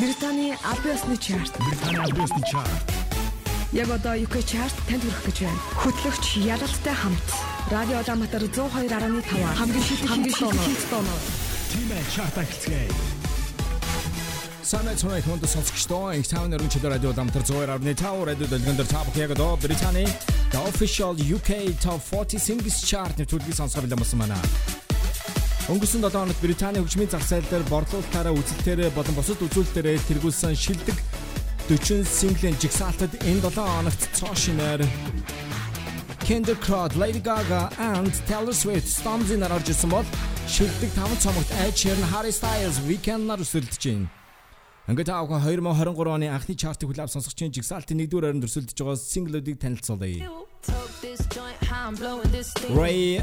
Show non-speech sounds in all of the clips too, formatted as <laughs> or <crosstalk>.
Британий Абиосны чарт. Британий Абиосны чарт. Яг одоо UK чарт танд хүрэх гэж байна. Хөтлөгч Ялалтай хамт Радио Улаанбаатар 102.5 хамгийн шилдэг хамгийн шилдэг тоноо. Тимээ чарт ахилцгээе. Санаа цоной хүнд сонсогчдоо их тавны өргөн чөлөө радио дамтар 102.5 радио дэлгэн дээр та бүхэн яг одоо Британий The Official UK Top 40 Singles Chart нэвтрүүлгийг сонсгоор бэлэмсэн байна. Өнгөрсөн 7 хоногт Британий хөгжмийн зах зээл дээр борлуулалтаараа үзэлтээр болон бусад үзүүлэлтээр тэргүүлсэн шилдэг 40 синглийн жигсаалтад энэ 7 хоногт цоо шинээр Kendrick Crowd, Lady Gaga and Taylor Swift Stormzy нар орж ирсэн бол шилдэг 5 цомогт Ed Sheeran, Harry Styles, Weeknd нар өсөлдөж байна. Ингээд таавхан 2023 оны анхны чартыг хүлээв сонсогчийн жигсаалтын 1-р байранд өрсөлдөж байгаа синглүүдийг танилцуулъя. RAYE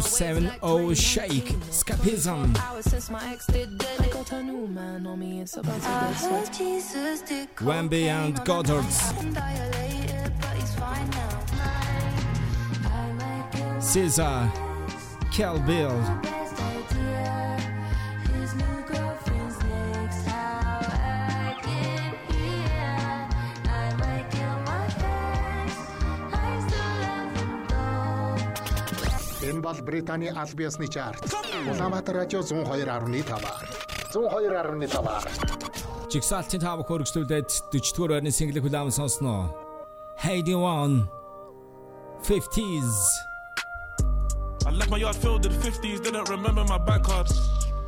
070 Shake Escapism. venbee and Goddards. SZA Kill Bill Энэ бол Британий аль биесны чарт. Улаанбаатар радио 102.5. 102.5. Жигсаалтын тав хөргөжлүүлээд 40 дугаар байрны single хүлээм сонсноо. You want 50s I left my yard filled with the 50s, didn't remember my back card.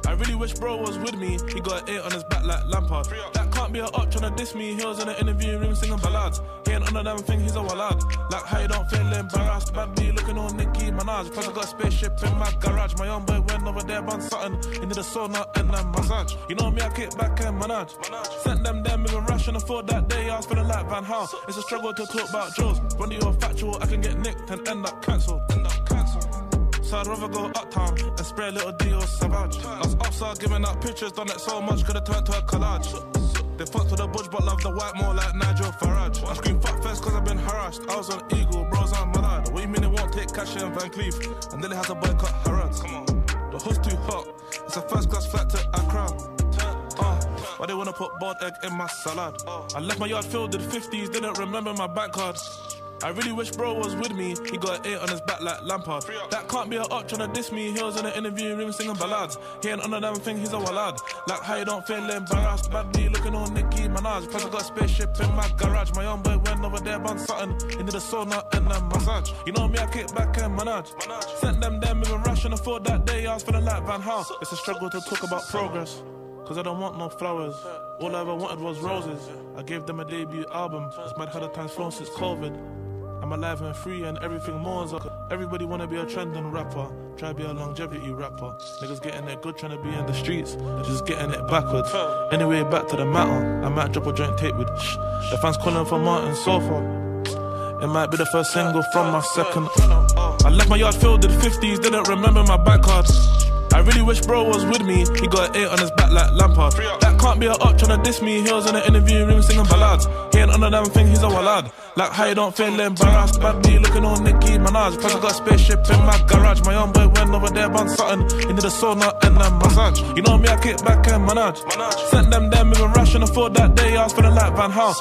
I really wish bro was with me. He got an eight on his back like Lampard. That can't be a up trying to diss me. He was in the interview room singing ballads. He ain't on a damn thing, he's a wallad. Like how you don't feel embarrassed. Bad B looking on Nicki Minaj. Plus I got a spaceship in my garage. My young boy went over there, bun something. He did a sauna and a massage. You know me, I kick back and manage. Sent them there moving rash and I thought that day I was feeling like Van Hal. It's a struggle to talk about Joes. When you're factual, I can get nicked and end up cancelled. End up cancelled. So I'd rather go uptown and spray a little D or Savage. I was upside giving out pictures, done it so much, could've turned to a collage. They fucked with the budge, but love the white more like Nigel Farage. I scream fuck first cause I've been harassed. I was on Eagle, bros, I'm mad. What you mean it won't take cash in Van Cleef? And then it has a boycott Harrods. Come on. The hood's too hot. It's a first class flight to Accra. Uh, why they wanna put boiled egg in my salad? I left my yard filled with 50s, didn't remember my bank card. I really wish bro was with me. He got an eight on his back like Lampard. That can't be a up trying to diss me. He was in the interview room singing ballads. He ain't on a damn thing, he's a wallad. Like how you don't feel embarrassed. Bad B looking on Nicki Minaj. Plus I got a spaceship in my garage. My young boy went over there, bun something. Into the sauna and a massage. You know me, I kick back and manage. Sent them there moving rash and I thought that day I was feeling like Van Hal. It's a struggle to talk about progress. Cause I don't want no flowers. All I ever wanted was roses. I gave them a debut album. It's mad how the time's flown since COVID. I'm alive and free and everything more okay. Everybody wanna be a trending rapper. Try be a longevity rapper. Niggas getting it good trying to be in the streets. Just getting it backwards. Anyway, back to the matter. I might drop a joint tape with shh. The fans calling for Martin Sofa. It might be the first single from my second. I left my yard filled with 50s, didn't remember my bank card. I really wish bro was with me. He got an eight on his back like Lampard. That can't be a up trying to diss me. He was in the interview room singing ballads. He ain't on a damn thing, he's a wallad. Like how you don't feel embarrassed. Bad B looking on Nicki Minaj. Plus I got a spaceship in my garage. My young boy went over there, bun something. Into the sauna and a massage. You know me, I kick back and manage. Sent them there moving rash and I thought that day I was feeling like Van Hal.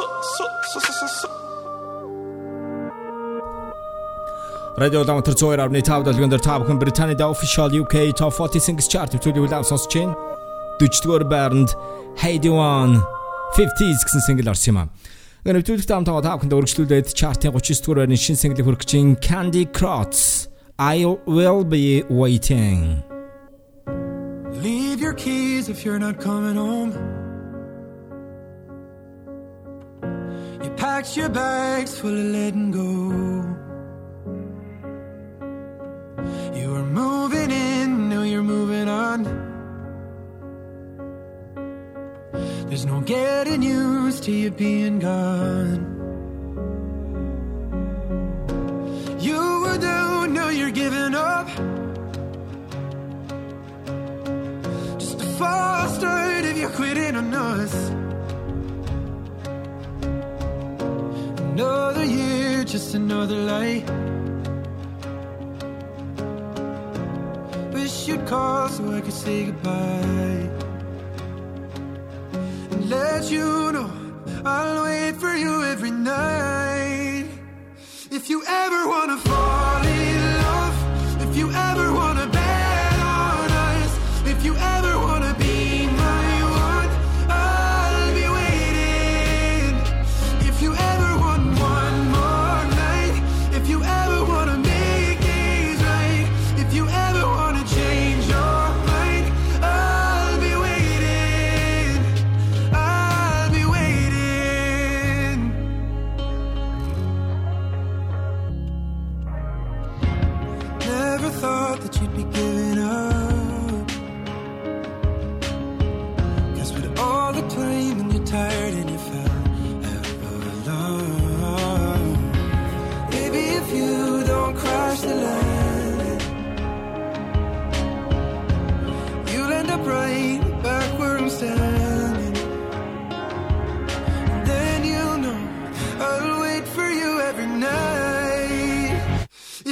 Radio Улаанбаатар 102.5 долгион дээр та бүхэн Британий The Official UK Top 40 Singles Chart нэвтрүүлгийг хүлээв сонсож байна. 40-р байранд Hey Do You Want 50s гэсэн single орсон юм а. нэвтрүүлэгт хамт байгаа тав бүхэнд өргөжлүүлээд чартын 39 дугаар байрны шинэ single хүрэх чинь Cian Ducrot I will be waiting. Leave your keys if you're not coming home. You packed your bags full of letting go. You are moving in, now you're moving on. There's no getting used to you being gone. You were down, now you're giving up. Just a false start if you're quitting on us. Another year, just another lie. Wish you'd call so I could say goodbye. Let you know I'll wait for you every night. If you ever wanna fall in love, if you ever wanna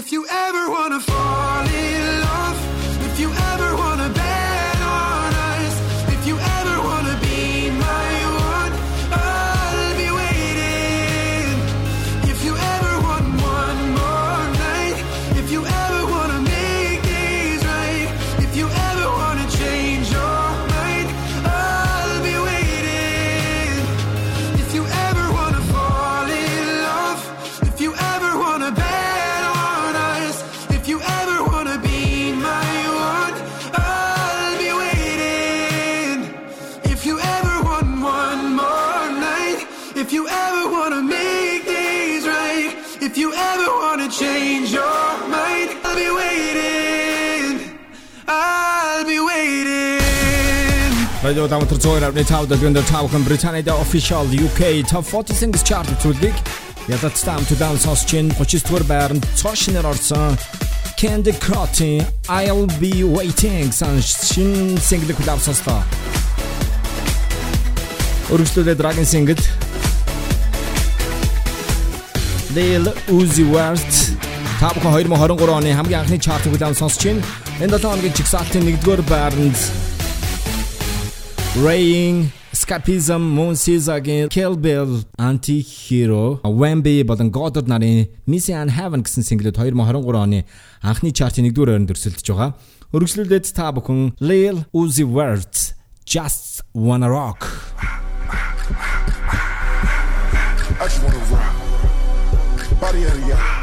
If you ever wanna fall in love, if you ever Radio Damтар 102.5 дэлгэн дээр тавхан Британид official UK Top 40 Singles Chart төлөвлөгийг ядалттай хамтдаа сонсч ин 39 дугаар байранд цоошноор орсон. Candy Crotty I'll be waiting сан шин single клуб сонслоо. Өргөжлөлөө Dragon Single Lil Uzi Vert. Тавхан 2023 оны хамгийн анхны чартыг удаан сонсч ин энэ 7 хоногийн чигсалтын 1-р байранд Raying Escapism Moon Caesar-гийн Kill Bill Anti-Hero Wemby болон Goddard нарын Missy and Heaven гэсэн single-д 2023 оны анхны чартын 1-р ойронд өрсөлдөж байгаа. Өргөжлүүлээд та бүхэн Lil Uzi Vert Just Wanna Rock I just wanna rock. Body out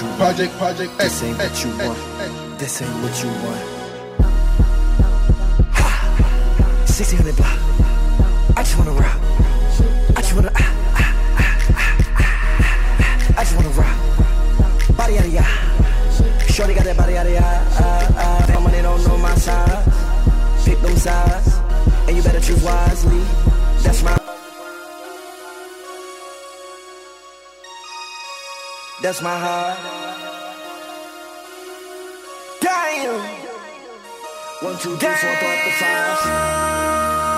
you want. Project, project, This ain't what you want. This ain't what you want. Ha! 1600 block. I just wanna rock. I just wanna. Ah, ah, ah, ah, ah, ah. I just wanna rock. Body out of ya. Shorty got that body out of ya. Uh, uh, my money don't know my size. Pick them sides. And you better choose wisely. That's my. That's my heart. Damn. One, two, three, four, five, the five.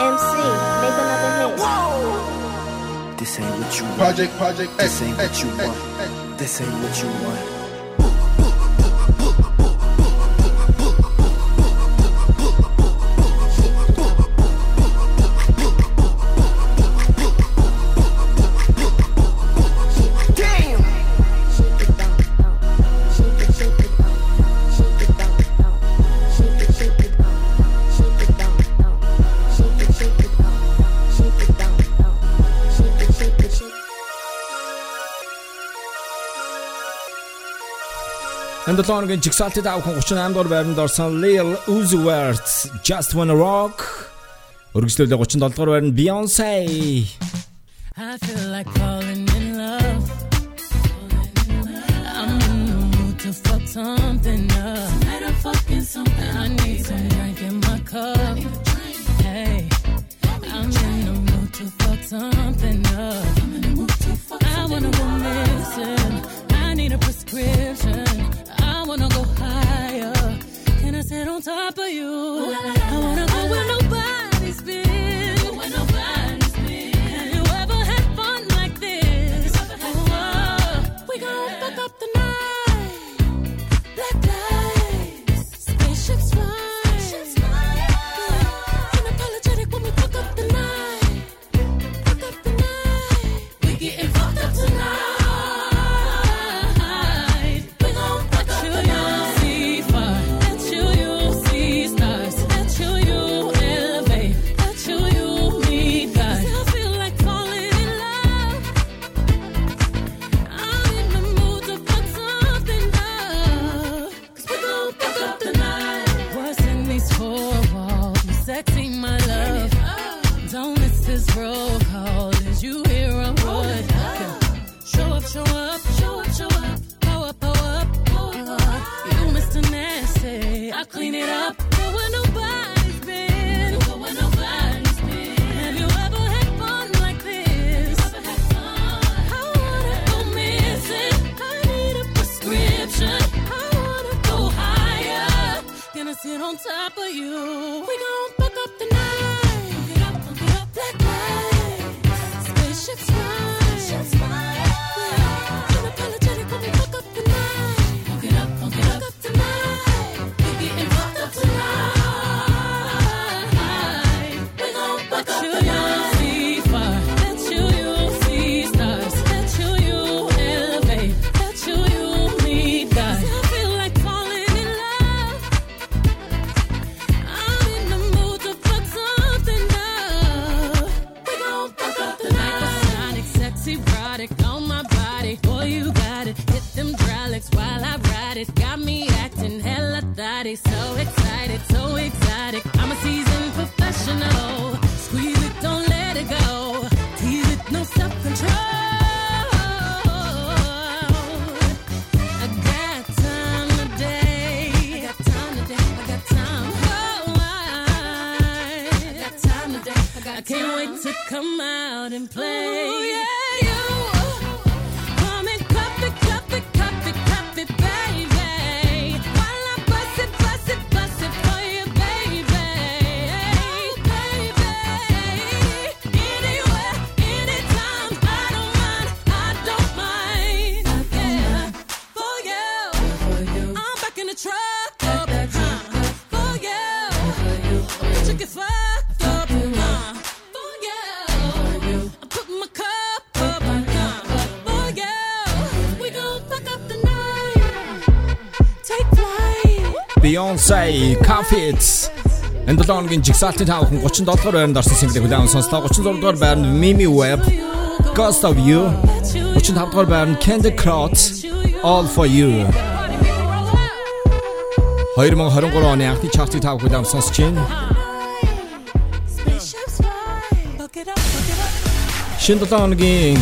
MC, make another hit. This ain't what you want. Project, project, X, This ain't what you X, want. This ain't what you want. 17 оны жигсаалтад авах 38 дугаар байранд орсон Lil Uzi Vert Just Wanna Rock. Өргөжлөлөө 37 дугаар байранд Beyoncé. I feel like falling in love. I'm in the mood to fuck something up. Tonight I'm fucking something I need some drink in my cup. Hey I'm in the mood to fuck something up. I wanna go missing I need a prescription. wanna go higher. Can I sit on top of you? I wanna go where no you. and play. Beyoncé Confits Энд долооногийн жигсаалтын таавхан 37 дугаар байранд орсон single хүлээвэн сонслоо. 36 дугаар байранд Mimi Webb Ghost of You. 35 дугаар байранд Candy Crot All for You. 2023 оны анхны чартыг таавах хүлээвэн сонсож байна. Шинэ долооногийн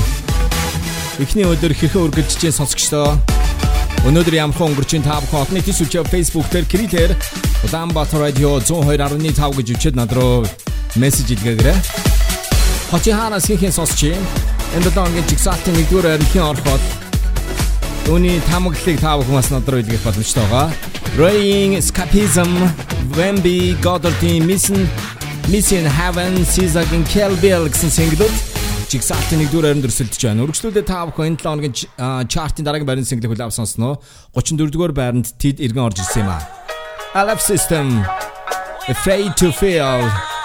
эхний өдөр хэрхэн үргэлжлэж сонсогчдоо? Өнөөдөр ямархан өнгөрчийн та бүхэн олон нийтийн сүлжээ Facebook дээр Кириллээр Улаанбаатар радио 102.5 гэж өчөөд над руу мессеж илгээгээрэй. Хотын хаанаас хийхин сонсч юм. Энд донгийн жигсаалтын 1-р арилхийн орхоод Үүний тамаглалыг та бүхэн бас над руу илгээх боломжтой байгаа. Raying Escapism, Wemby, Goddard, Mission, Mission Heaven, Caesar-гийн Kill Bill гэсэн single-д Jigsaw-ийн 1-р харин дөрсөлдөж байна. Үргэлжлүүлээ та бүхэн энэ 7 хоногийн чартын дараагийн байрны single хүлээв сонсноо. 34-р байранд Tid иргэн орж ирсэн юм аа. I Love System. Afraid to Feel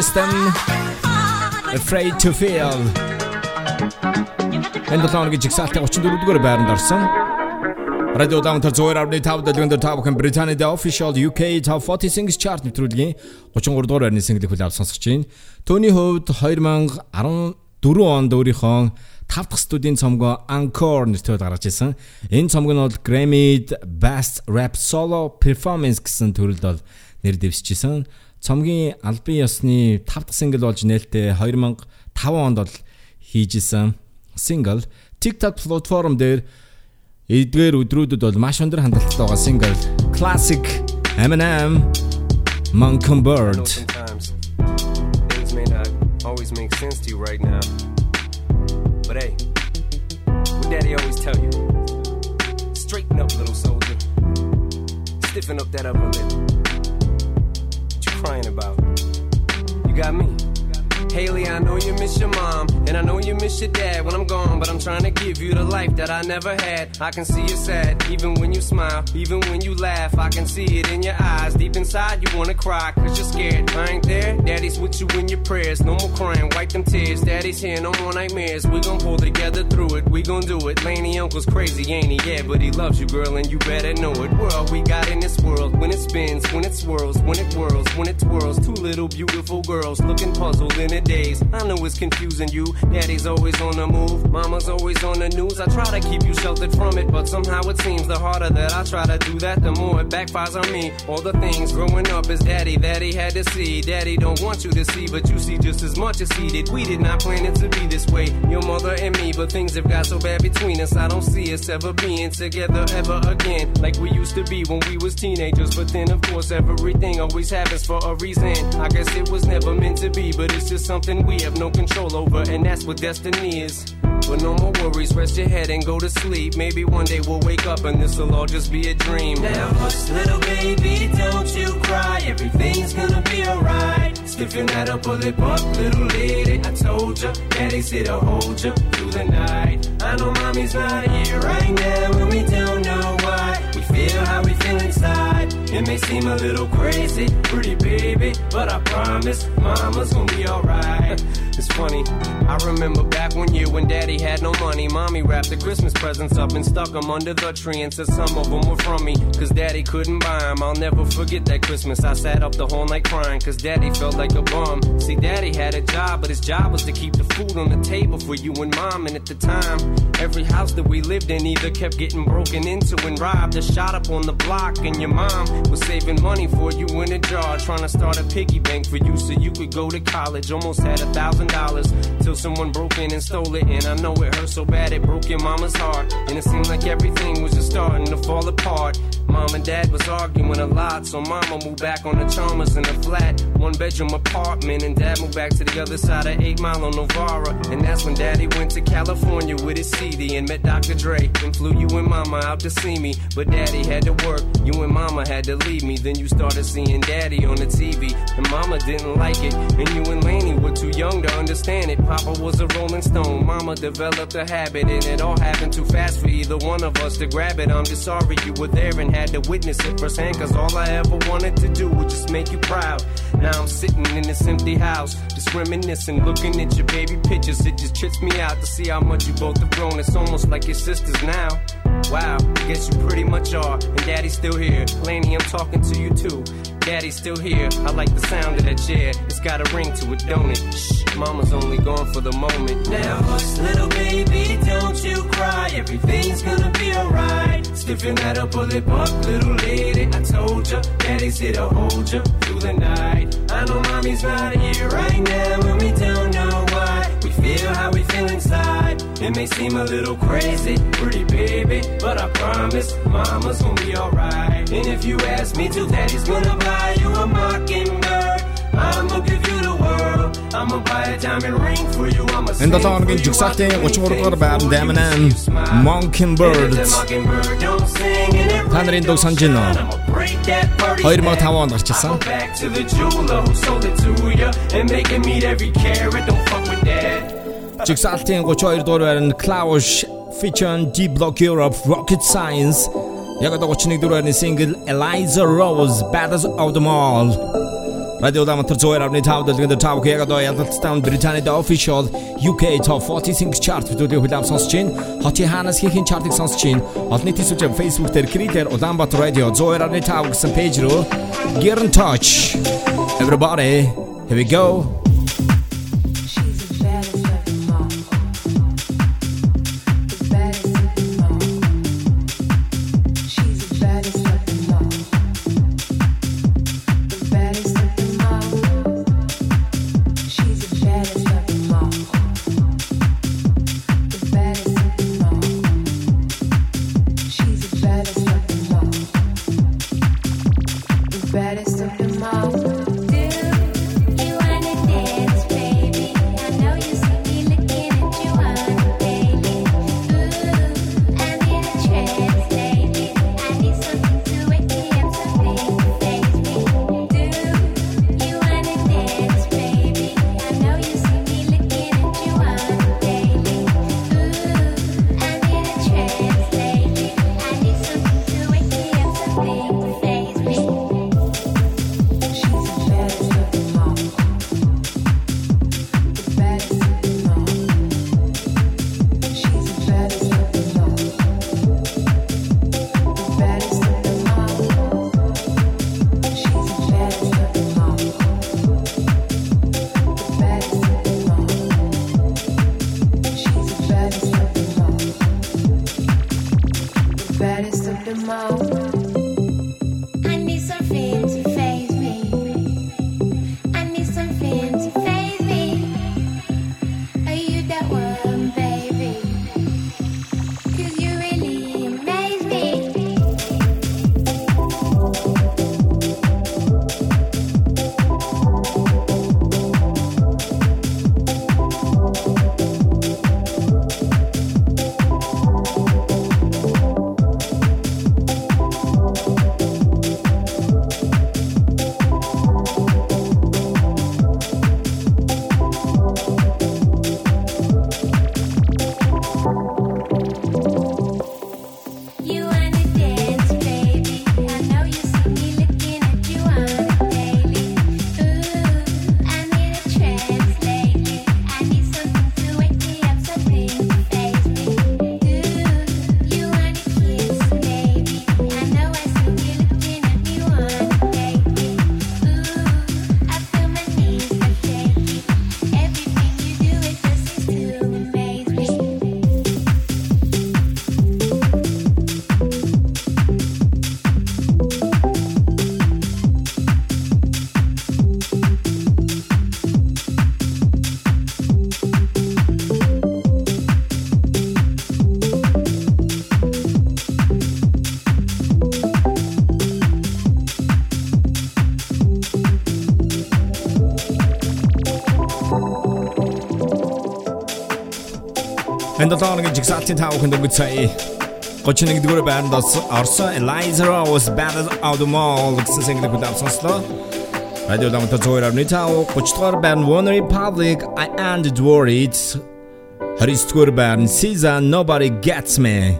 system afraid to feel. Энэ долооногийн жигсаалтын 34 дугаар байранд орсон. Радио Даунтер 102.5 дэлгэнд та бүхэн Британий The Official UK Top 40 Singles Chart нэвтрүүлгийн 33 дугаар байрны single хүлээв сонсож байна. Төвний хувьд 2014 онд өөрийнхөө 5 дахь студийн цомгоо Encore нэртэд гаргаж ирсэн. Энэ цомог нь бол Grammy Best Rap Solo Performance гэсэн төрөлд бол нэр дэвсчихсэн. Цомгийн албан ёсны 5 дахь single болж нээлттэй 2005 онд бол хийжсэн single TikTok платформ дээр эдгээр өдрүүдэд бол маш өндөр хандлттай байгаа single Classic Eminem may not always make sense to you right now. But hey, what daddy always tell you? Straighten up, little soldier. Stiffen up that upper lip. Got me. Hailie, I know you miss your mom, and I know you miss your dad when I'm gone, but I'm trying to give you the life that I never had. I can see you sad, even when you smile, even when you laugh. I can see it in your eyes. Deep inside, you wanna cry, cause you're scared. I ain't there, daddy's with you in your prayers. No more crying, wipe them tears. Daddy's here, no more nightmares. We gon' pull together through it, we gon' do it. Lainie uncle's crazy, ain't he? Yeah, but he loves you, girl, and you better know it. We're all we got in this world. When it spins, when it swirls, when it whirls, when it twirls. Two little beautiful girls looking puzzled in a daze. I know it's confusing you. Daddy's always on the move, mama's always on the news. I try to keep you sheltered from it, but somehow it seems the harder that I try to do that, the more it backfires on me. All the things growing up is daddy that he had to see. Daddy don't want you to see, but you see just as much as he did. We did not plan it to be this way, your mother and me, but things have got so bad between us. I don't see us ever being together ever again, like we used to be when we was teenagers. But then, of course, everything always happens for a reason. I guess it was never meant to be, but it's just something we have no control over, and that's what destiny is. But no more worries, rest your head and go to sleep. Maybe one day we'll wake up and this'll all just be a dream. Now hush, little baby, don't you cry. Everything's gonna be alright. Stiffen that upper lip up, little lady. I told ya, daddy's here to hold ya through the night. I know mommy's not here right now, and we don't know why. We feel how we. It may seem a little crazy, pretty baby, but I promise mama's gonna be alright. It's funny, I remember back one year when daddy had no money. Mommy wrapped the Christmas presents up and stuck them under the tree and said some of them were from me. Cause daddy couldn't buy them. I'll never forget that Christmas. I sat up the whole night crying cause daddy felt like a bum. See, daddy had a job, but his job was to keep the food on the table for you and mom. And at the time, every house that we lived in either kept getting broken into and robbed or shot up on the block. And your mom was saving money for you in a jar, trying to start a piggy bank for you so you could go to college. Almost had a thousand dollars till someone broke in and stole it. And I know it hurt so bad it broke your mama's heart. And it seemed like everything was just starting to fall apart. Mom and dad was arguing a lot, so mama moved back on the Chalmers in a flat, one bedroom apartment, and dad moved back to the other side of 8 Mile on Novara. And that's when daddy went to California with his CD and met Dr. Dre. And flew you and mama out to see me, but daddy had to work. You and mama had to leave me. Then you started seeing daddy on the TV, and mama didn't like it. And you and Lainie were too young to understand it. Papa was a rolling stone, mama developed a habit, and it all happened too fast for either one of us to grab it. I'm just sorry you were there and had to witness it firsthand, cause all I ever wanted to do was just make you proud. Now I'm sitting in this empty house, just reminiscing, looking at your baby pictures. It just trips me out to see how much you both have grown. It's almost like your sisters now. Wow, guess you pretty much are. And daddy's still here. Lainie, I'm talking to you too. Daddy's still here. I like the sound of that chair. It's got a ring to it, don't it? Shh, mama's only gone for the moment. Now hush, little baby, don't you cry. Everything's gonna that up, pull it up, little lady. I told ya, daddy's here to hold ya through the night. I know mommy's not here right now, and we don't know why. We feel how we feel inside. It may seem a little crazy, pretty baby, but I promise mama's gonna be alright. And if you ask me to, daddy's gonna buy you a mockingbird. I'ma give you Энэ долооногийн жигсаалтын 33 дугаар байранд Damn Mockingbird. Танрын дуу санаж байна. 2005 онд гарчсан. Жигсаалтын 32 дугаар байранд Klaus featuring Deep Block Europe Rocket Science. Яг одоо 31 дугаарны single Eliza Rose Battles of the Mall Radio Damатар зөөр авны тав дэлгэнд тав яг одоо ялалттай Британид official UK Top 40 Singles Chart бүдүүлгийг хүлээм сонсож байна. Хотын хаанаас хийхин чартыг сонсож байна. Олон нийтийн сүлжээ Facebook дээр Критер Улаанбаатар Radio зөөр авны тав гэсэн пэйж рүү Get in touch. Everybody, here we go. Долооногийн жигсаалтын тав хүнд өнгөц сая. 31-р байранд Орсон Eliza Rose Bad Out the Mall гэсэн single хүлээв сонслоо. Радио Ламта зөөр авны тав 30-р байранд One Republic I Am Worried. 29-р байранд Caesar Nobody Gets Me.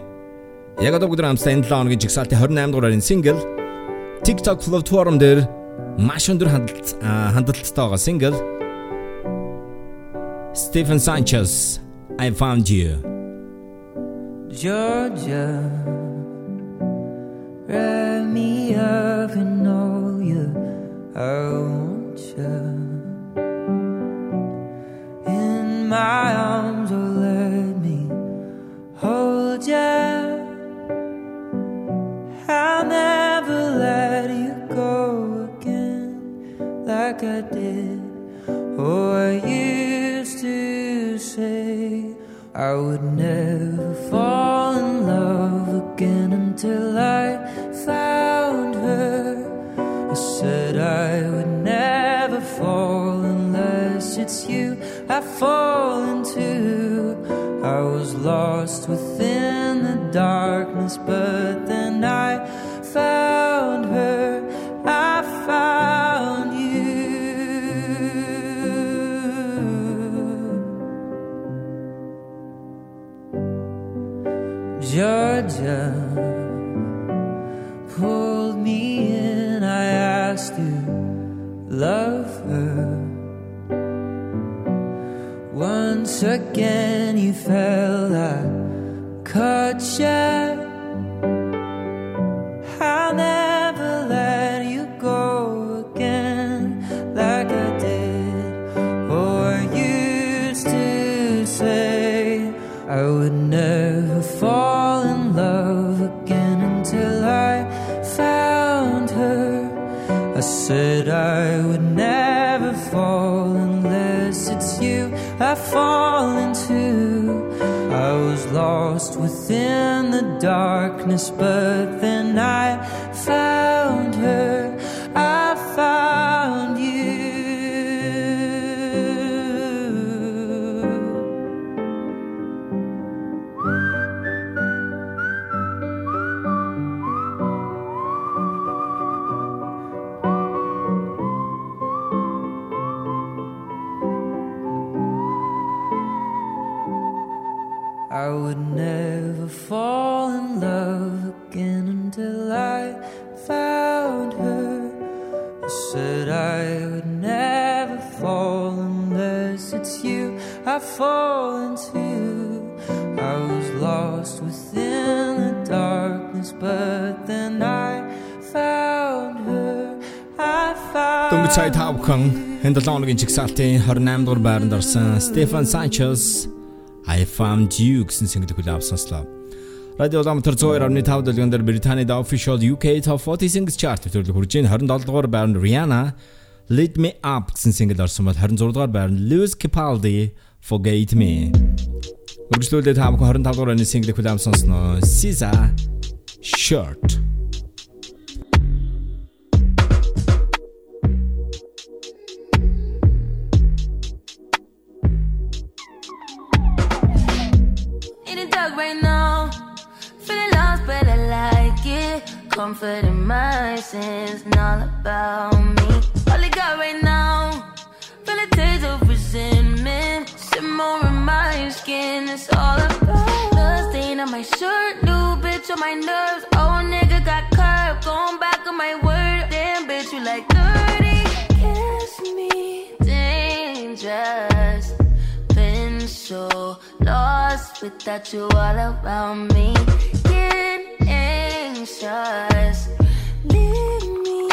Яг одоо бүгд хамтдаа долооногийн жигсаалтын 28-р байрны single TikTok платформ дээр маш өндөр хандлт хандлттай байгаа single Stephen Sanchez I found you. Georgia, I said I would never fall unless it's you I fall into. I was lost within the darkness, but then I found энэ долооногийн жигсаалтын 28 дугаар байранд орсон Stefan Sanchez I found you гэсэн single хүлээв сонслоо. Радио Ламтар 102.5 дэлгэн дээр Британий The Official UK Top 40 Singles Chart төрлөг хүрж байна. 27 дугаар байранд Rihanna Lead Me Up гэсэн single орсон бол 26 дугаар байранд Lewis Capaldi Forget Me. Үргэлжлүүлээд таамаг 25 дугаар оны single хүлээм сонсноо. SZA Shirt Comfort in my sins, and all about me. All I got right now, feel a taste of resentment. Simmer in my skin, it's all about the stain on my shirt. New bitch on my nerves. Old nigga got curved, going back on my word. Damn bitch, you like 30. Kiss me, dangerous been so lost without you all around me. Get anxious. Leave me.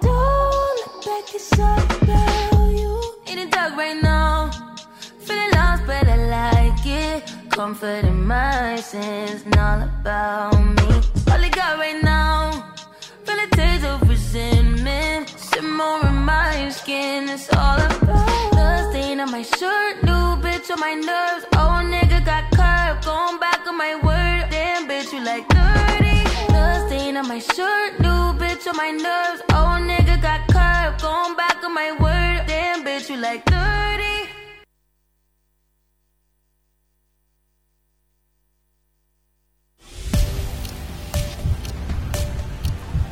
Don't look back, it's all about you. In the dark right now. Feeling lost, but I like it. Comfort in my sins, all about me. All I got right now. Feel a taste of resentment. Simmer in my skin, it's all about the stain on my shirt. New bitch on my nerves. Old nigga got my shirt, new bitch on my nerves. Old nigga got curved, going back on my word. Damn bitch, you like 30.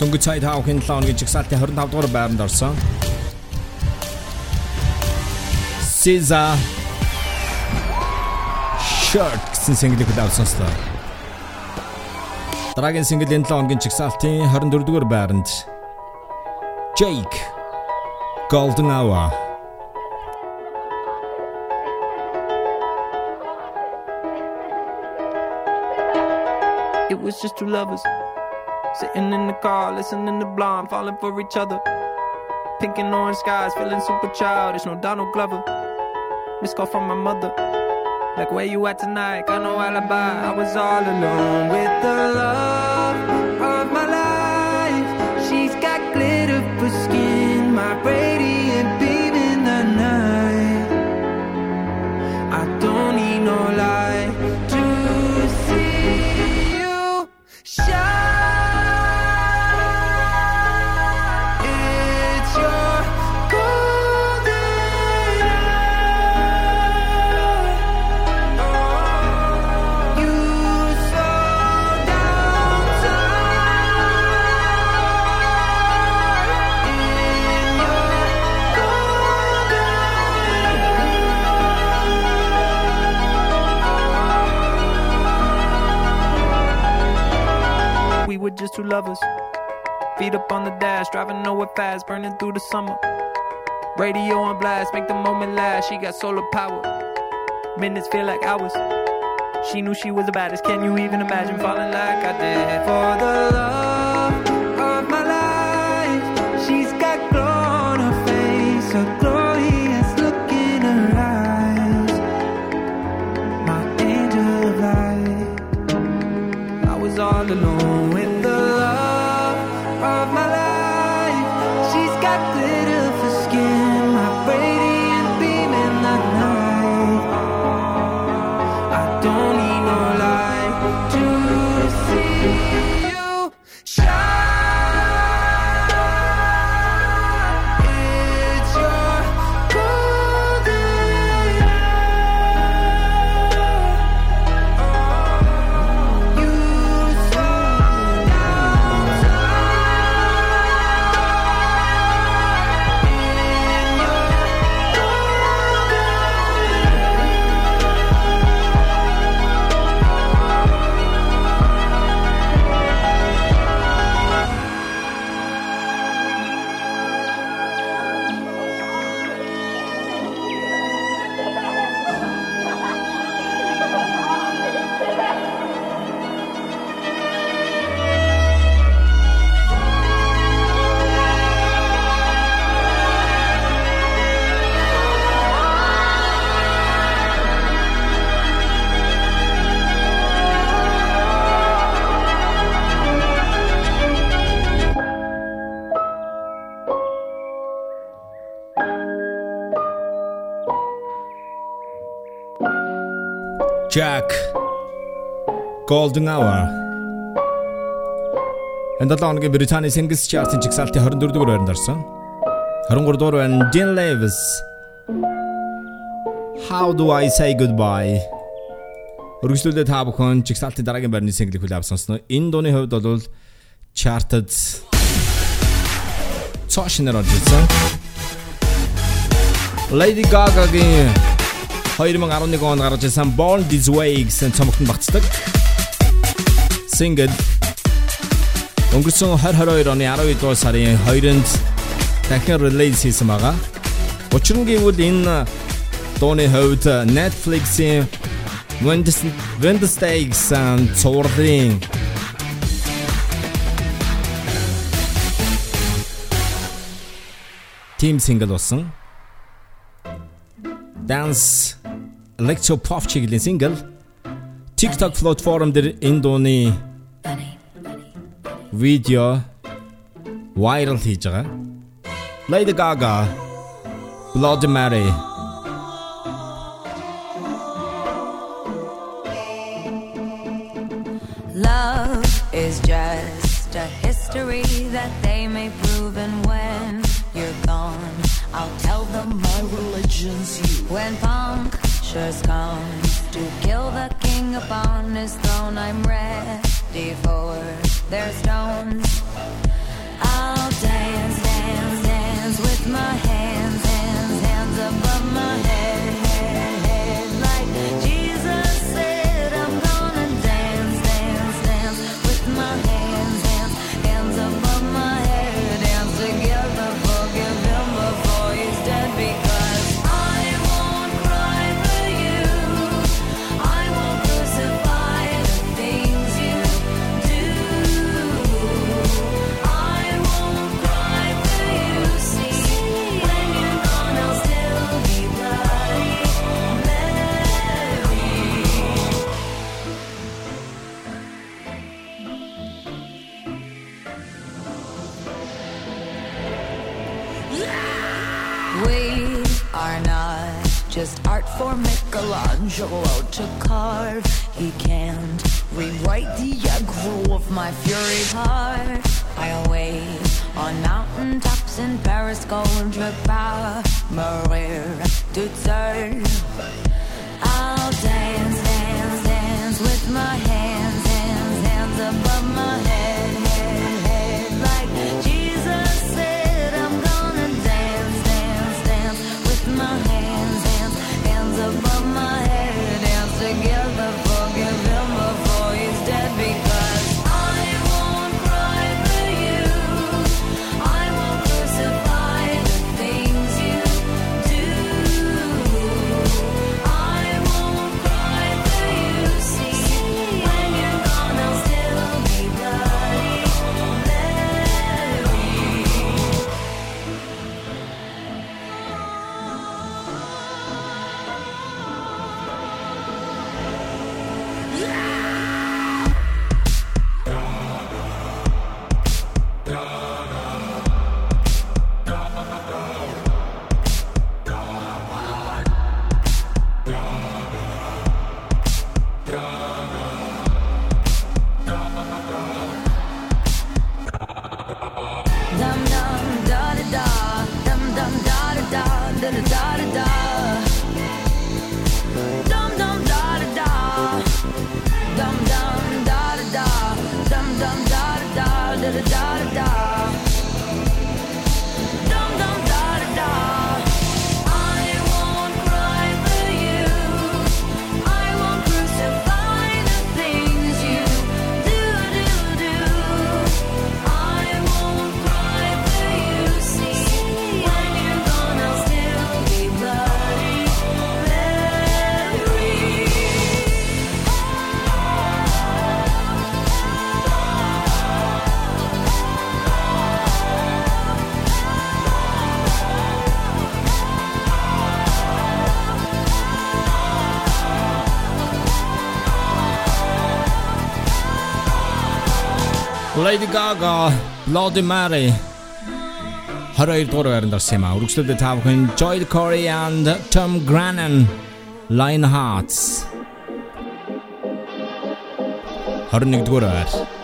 Дөнгөж цайд хаа хин 7 оны жигсаалтын 25 дугаар байранд орсон. Cesar Shirt гэсэн single-ийг хүлээвсэн сонслоо. Дараагийн энэ 7 хоногийн 24-р байранд JVKE Golden Hour It was just two lovers sitting in the car, listening to blonde, falling for each other. Pink and orange skies, feeling super childish. No Donald Glover. Missed call from my mother. Like where you at tonight? Got no alibi. I was all alone with the love lovers. Feet up on the dash, driving nowhere fast, burning through the summer. Radio on blast, make the moment last. She got solar power. Minutes feel like hours. She knew she was the baddest. Can you even imagine falling like I did? For the love of my life, she's got glow on her face, a glorious look in her eyes. My angel of light. I was all alone with Jack Golden Hour Энэ 7 хоногийн Британий Singles Chart-ын жигсаалтын 24 дугаар байранд орсон. 23 дугаар байна Dean Levis How do I say goodbye? Өргөжлүүлээ та бүхэн жигсаалтын дараагийн байрны single-ийг хүлээв сонсноо. Энэ дууны хувьд бол chart-д цаашнаар орж ирсэн. Lady Gaga-гийн 2011 онд гарч ирсэн Born This Way гэсэн цомогтод багцдаг. Single өнгөрсөн 2022 оны 12 дугаар сарын 2-нд дахин релиз хийсэн байгаа. Учир нь гэвэл энэ дууны хувьд Netflix-ийн Wednesday гэсэн цувралын team single болсон. Dance Electro Pop чиглэлийн single TikTok platform дээр энэ дууны видео viral хийж байгаа. Lady Gaga Bloody Mary Love is just a history that they to kill the king upon his throne, I'm ready for their stones. for Michelangelo to carve. He can't rewrite the aggro of my fury heart. I await on mountain tops in Paris, gold power, Maria to turn. I'll dance, dance, dance with my hands, hands, hands above my head. Lady Gaga, Bloody Mary. 22 дугаар байранд орсон юм аа. Үргэлжлүүлээд та бүхэн Joy Corey and Tom Grennan Lion Hearts 21 дугаар байр.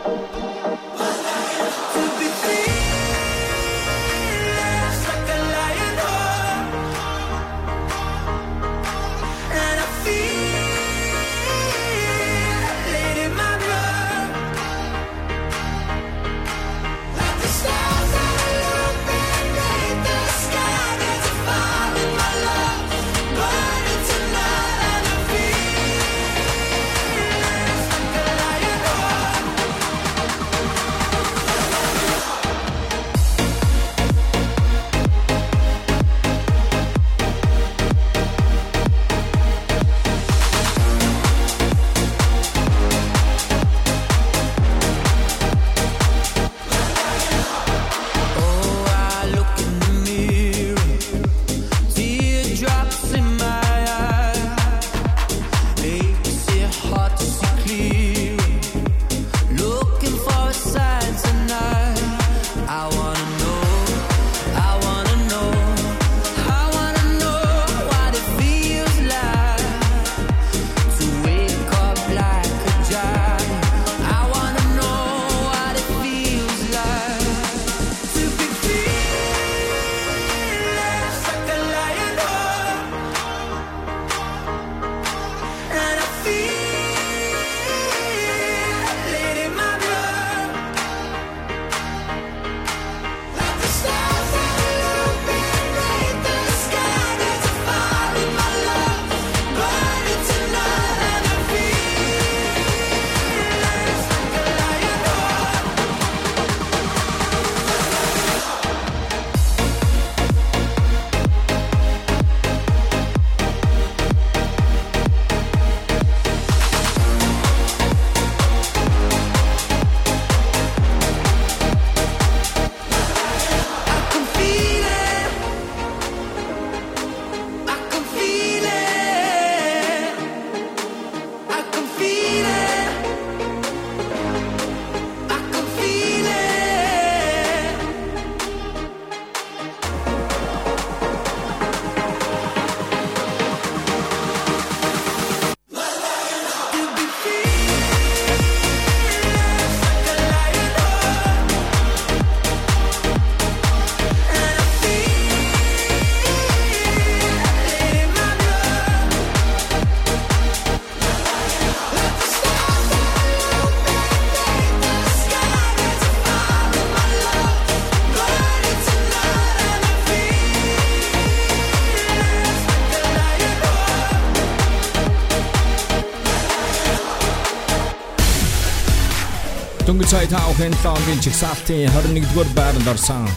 Lighthouse Song-ын чигсалтын 21-р байранд орсон.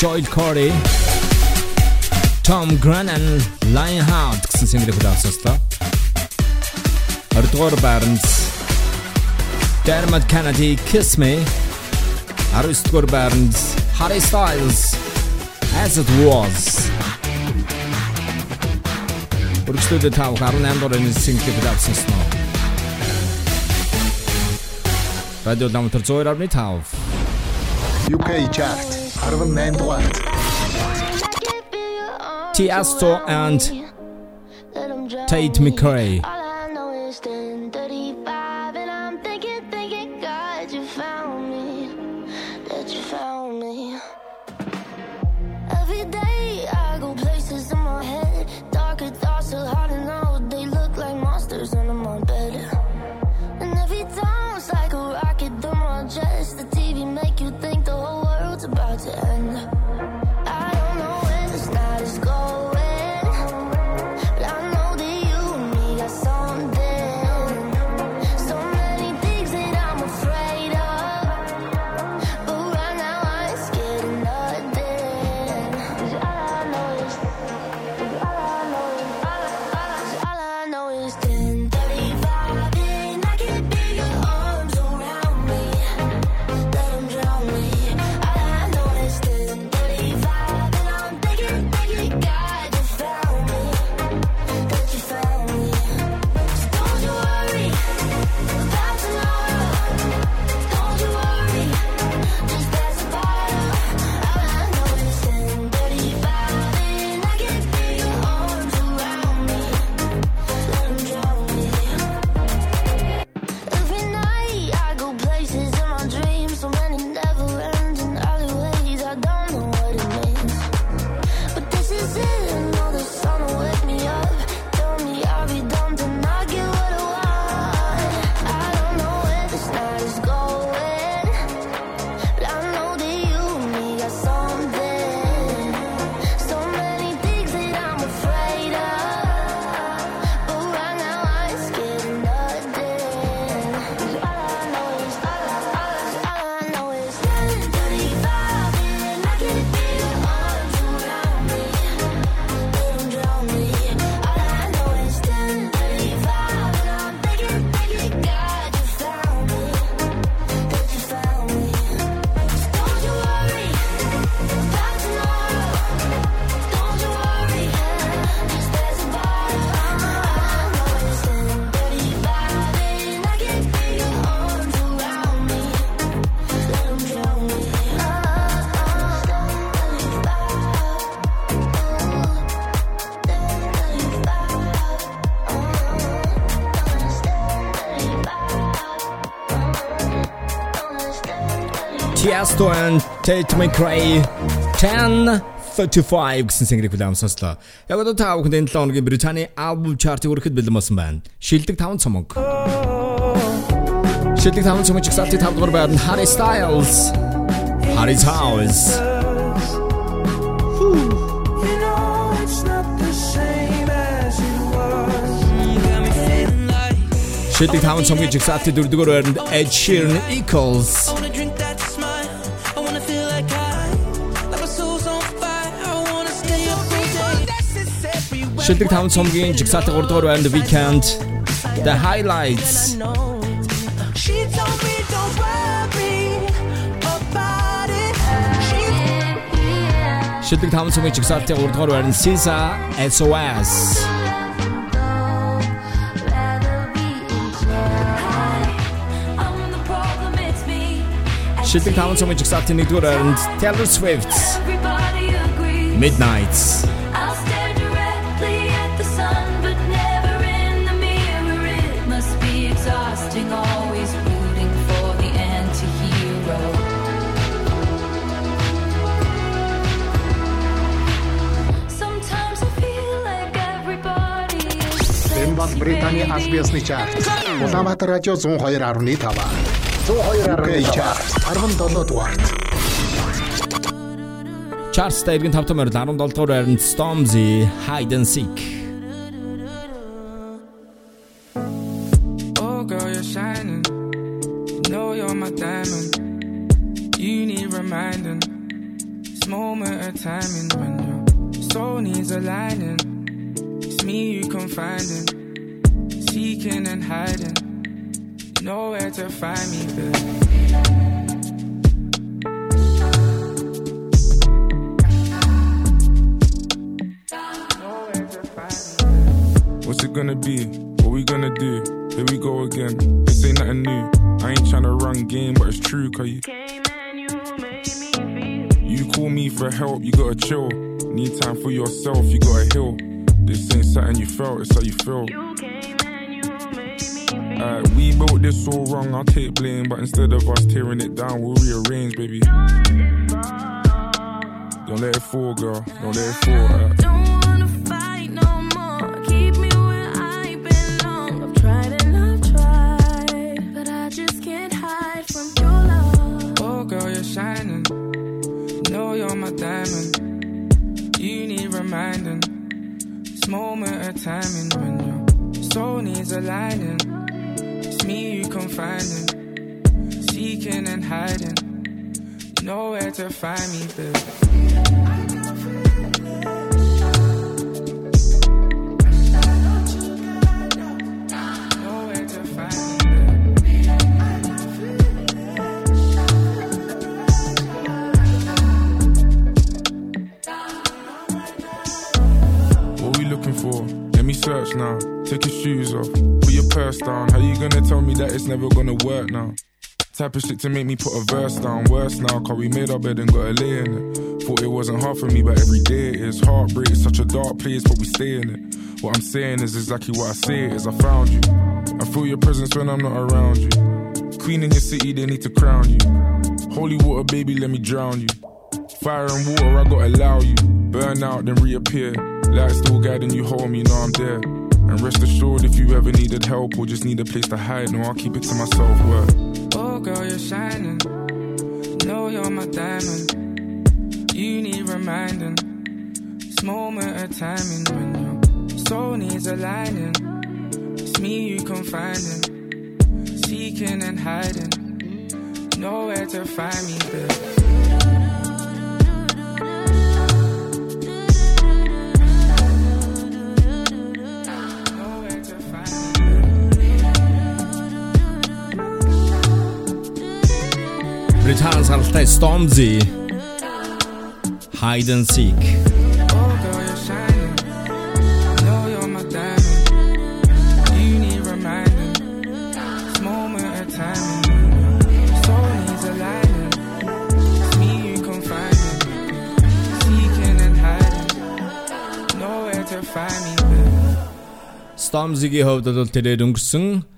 Joel Corey, Tom Grennan, Lionheart гэсэн single-ийг хөлөөсөслөө. 20-р байранд Dermot Kennedy Kiss Me. 19-р байранд Harry Styles As It Was. Өргөжлөдөө тав 18 дугаар энэ single-ийг хөлөөсөслөө. Radio Dam Terzoir ab nicht auf. UK Chart, Arvan Nendwart. Tiesto and Tate McRae. Tiesto and Tate McRae 1035 гэсэн single-ийг хүлээм сонслоо. Яг одоо та бүхэнд энэ 7 хоногийн Британий album chart-ыг хүрэхэд бэлэн болсон байна. Шилдэг 5 цомог. Шилдэг 5 цомог чигсалтын 5 дугаар байранд Harry Styles, Harry Styles. Шилдэг 5 цомгийн чигсалтын 4 дугаар байранд Ed Sheeran Equals. Шилдэг 5 цомгийн жигсаалтын 3 дугаар байранд Weekend The Highlights. She told me don't worry about it. Шилдэг 5 цомгийн жигсаалтын 3 дугаар байранд Sisa SOS. Шилдэг 5 цомгийн жигсаалтын 1 дугаар байранд Taylor Swift Midnights. Британий Альбиасны чарт. Улаанбаатар радио 102.5. 102.5 чарт 17 дугаарт. Чарттай иргэн 5 тамаар 17 дугаар байранд Stormzy Hide and Seek Fall, girl. Don't let it fall. alright? Make me put a verse down. Worse now, cause we made our bed and got a lay in it. Thought it wasn't hard for me, but every day it is. Heartbreak is such a dark place, but we stay in it. What I'm saying is exactly what I say it is. I found you. I feel your presence when I'm not around you. Queen in your city, they need to crown you. Holy water, baby, let me drown you. Fire and water, I gotta allow you. Burn out, then reappear. Light still guiding you home, you know I'm there. And rest assured, if you ever needed help or just need a place to hide, no, I'll keep it to myself. Word. You're shining. Know you're my diamond. You need reminding. This moment of timing when your soul needs aligning. It's me you confiding, seeking and hiding. Nowhere to find me, babe. британ саралтай Stormzy Hide and Seek Stormzy-гийн хувьд бол тэрээр өнгөрсөн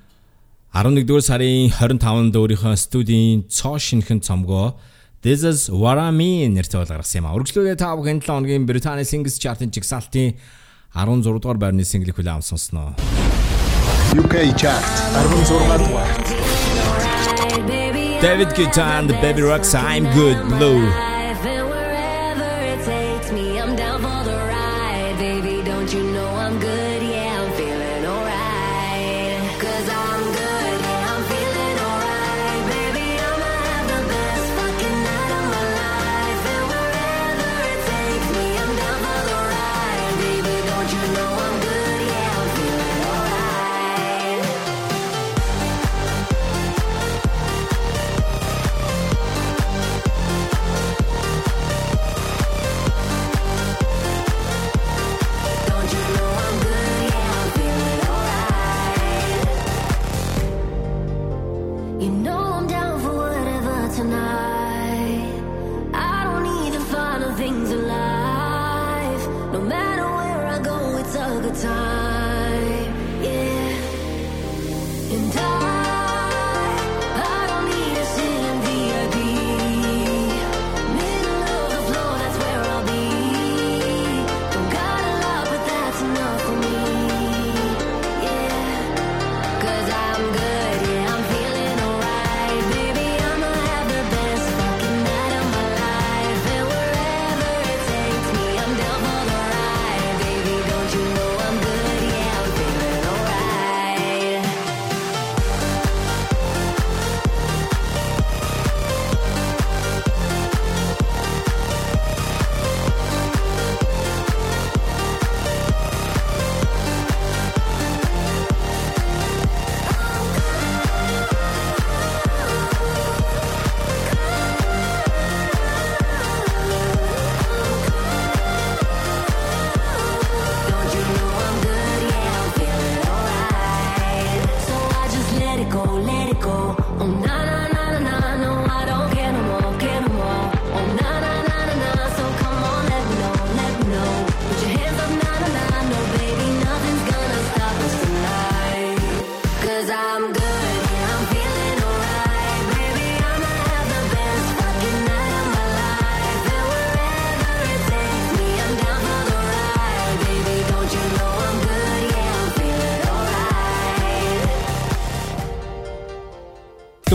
11-р сарын 25-нд өөрийнхөө студийн цоо шинхэн цомгоо This is what I mean нэртэй гаргасан юм а. Үргэлжлүүлээ та бүхэн 7 хоногийн Британий Singles Chart-ын жигсаалтын 16 дугаар байрны single хүлээн авсан сонсноо. UK Chart 16 дугаар. David Guetta and the Baby Rocks I'm Good Blue.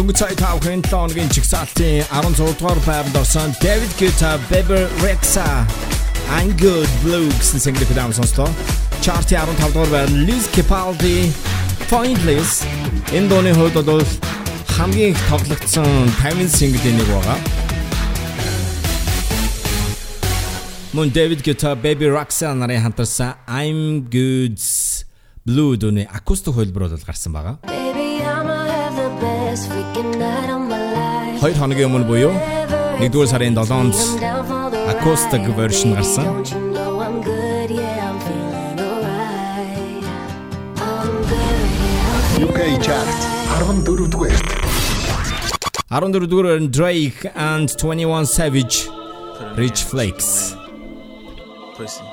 Дөнгөж сая 5 хэн 7 хоногийн чигсалтын 16 дугаар байранд орсон David Guetta, Bebe Rexha I'm Good Blue гэсэн single дэм сонслоо. Chart 15 дугаар байранд Liz Capaldi Pointless энэ дууны хувьд бол хамгийн их тоглогдсон 50 single-ийн нэг байгаа. Мөн David Guetta, Baby Rexha нарын хамтарсан I'm Good Blue дууны акустик хөлбөр бол гарсан байгаа. 2 хоногийн өмнө буюу 1-р сарын 7-нд acoustic version гарсан. UK chart 14 дугаарт 14 дугаар Drake and 21 Savage Rich Flakes. Pussy.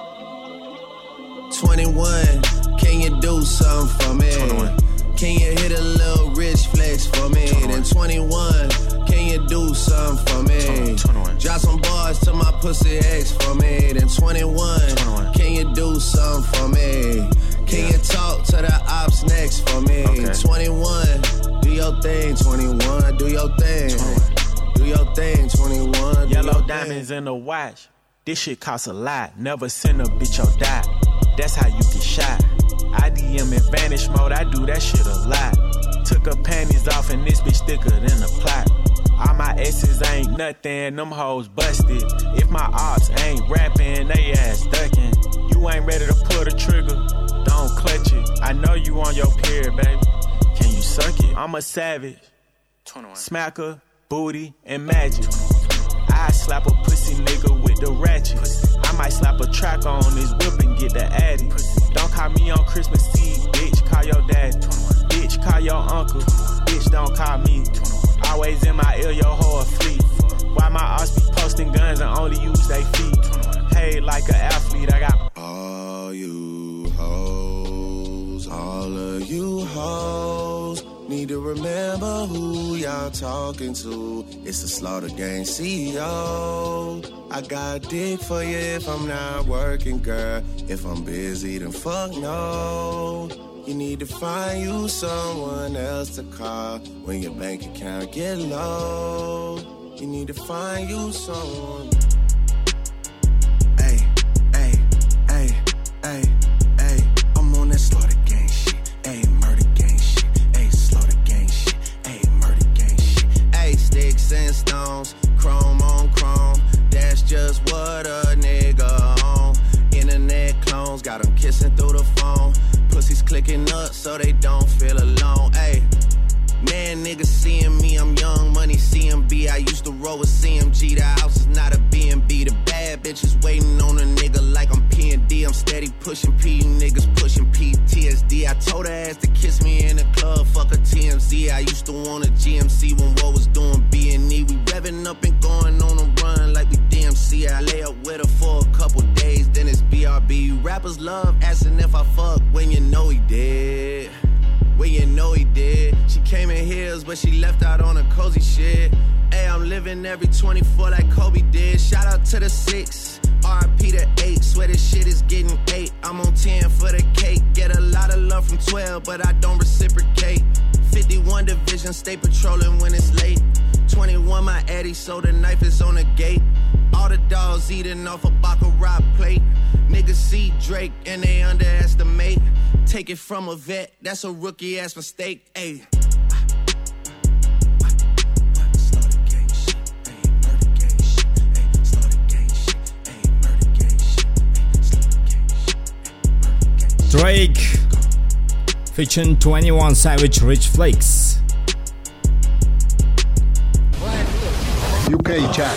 21, can you do something for me? 21. Can you hit a little rich flex for me? Then 21, can you do something for me? 21. Drop some bars to my pussy ex for me. Then 21, can you do something for me? Can you talk to the ops next for me? 21, do your thing, 21, do your thing. Do your thing, 21. do Yellow your thing. diamonds in the watch. This shit costs a lot. Never send a bitch your die. That's how you get shot. I DM in vanish mode. I do that shit a lot. Took her panties off and this bitch thicker than a plot. All my exes ain't nothing. Them hoes busted. If my ops ain't rapping, they ass ducking. You ain't ready to pull the trigger. Don't clutch it. I know you on your period, baby. Can you suck it? I'm a savage. Smacker, booty, and magic. Slap a pussy nigga with the ratchet. I might slap a track on his whip and get the addy. Don't call me on Christmas Eve, bitch. Call your daddy. Bitch, call your uncle. Bitch, don't call me. Always in my ear, your whole fleet. Why my ass be posting guns and only use they feet? Paid like an athlete, I got All you hoes, all of you hoes, need to remember who y'all talking to. It's the Slaughter Gang CEO. I got dick for you if I'm not working, girl. If I'm busy, then fuck no. You need to find you someone else to call when your bank account get low. You need to find you someone. Hey, hey, hey, hey. Sticks and stones, chrome on chrome. That's just what a nigga on. Internet clones got 'em kissing through the phone. Pussies clicking up so they don't feel alone. Hey. Man, niggas seeing me, I'm young money CMB. I used to roll with CMG. The house is not a B&B. The bad bitches waiting on a nigga like I'm P&D. I'm steady pushing P, niggas pushing PTSD. I told her ass to kiss me in the club, fuck a TMZ. I used to want a GMC when what was doing B&E. We revving up and going on a run like we DMC. I lay up with her for a couple days, then it's BRB. Rappers love asking if I fuck when you know he did. When you know he did. She came in heels, but she left out on a cozy shit. Hey, I'm living every 24 like Kobe did. Shout out to the six. RP to eight. Swear this shit is getting eight. I'm on 10 for the cake. Get a lot of love from 12, but I don't reciprocate. 51 division, stay patrolling when it's late. 21 my Eddie, so the knife is on the gate. All the dogs eating off a Baccarat plate. Niggas see Drake and they underestimate. Take it from a vet, that's a rookie ass mistake. Ayy. Drake featuring 21 Savage Rich Flex. UK chart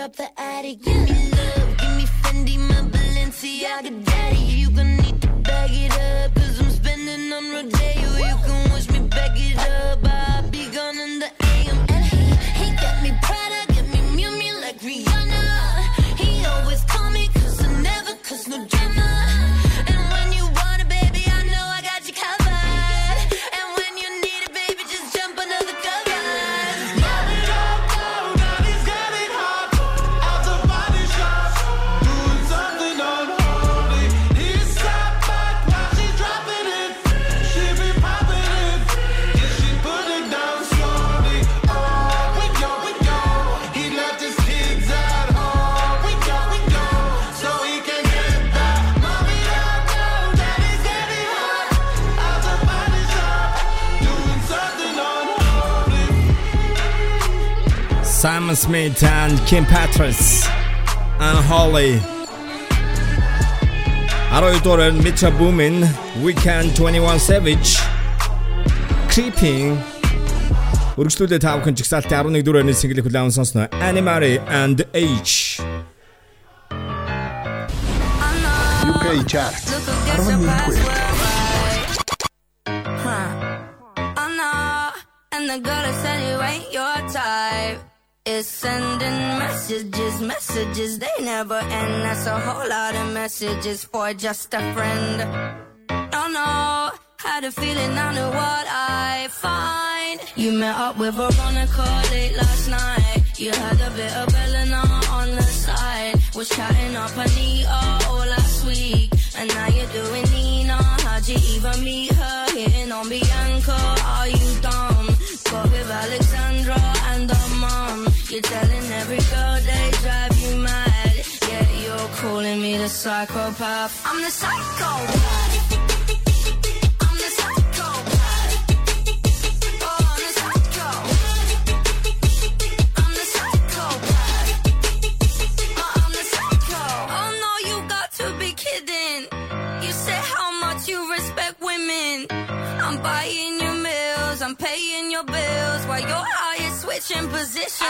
Drop the attic, give me love, give me Fendi, my Balenciaga, daddy. You gon' need to bag it up, cause I'm spending on Rodeo. Smith and Kim Petras Unholy 12 дугаар Metro Boomin Weekend 21 Savage. Creeping. Өргөжлүүлээ та бүхэн чигсалтын 11 дуурайны single хүлээн сонсноо Animary and H. UK chart. 11-р. Oh messages, messages they never end. That's a whole lot of messages for just a friend. Oh no, had a feeling I knew what I find. You met up with Veronica late last night. You had a bit of Elena on the side. Was chatting up Anita all last week. And now you're doing Nina. How'd you even meet her? Hitting on Bianca. Are you dumb? Got with Alexandra. You're telling every girl they drive you mad. Yeah, you're calling me the psychopath. I'm the psychopath. I'm the psychopath. Oh, I'm the psycho. I'm the psychopath. Oh, I'm the psycho. Oh no, you got to be kidding. You say how much you respect women. I'm buying your meals, I'm paying your bills while you're here switching positions.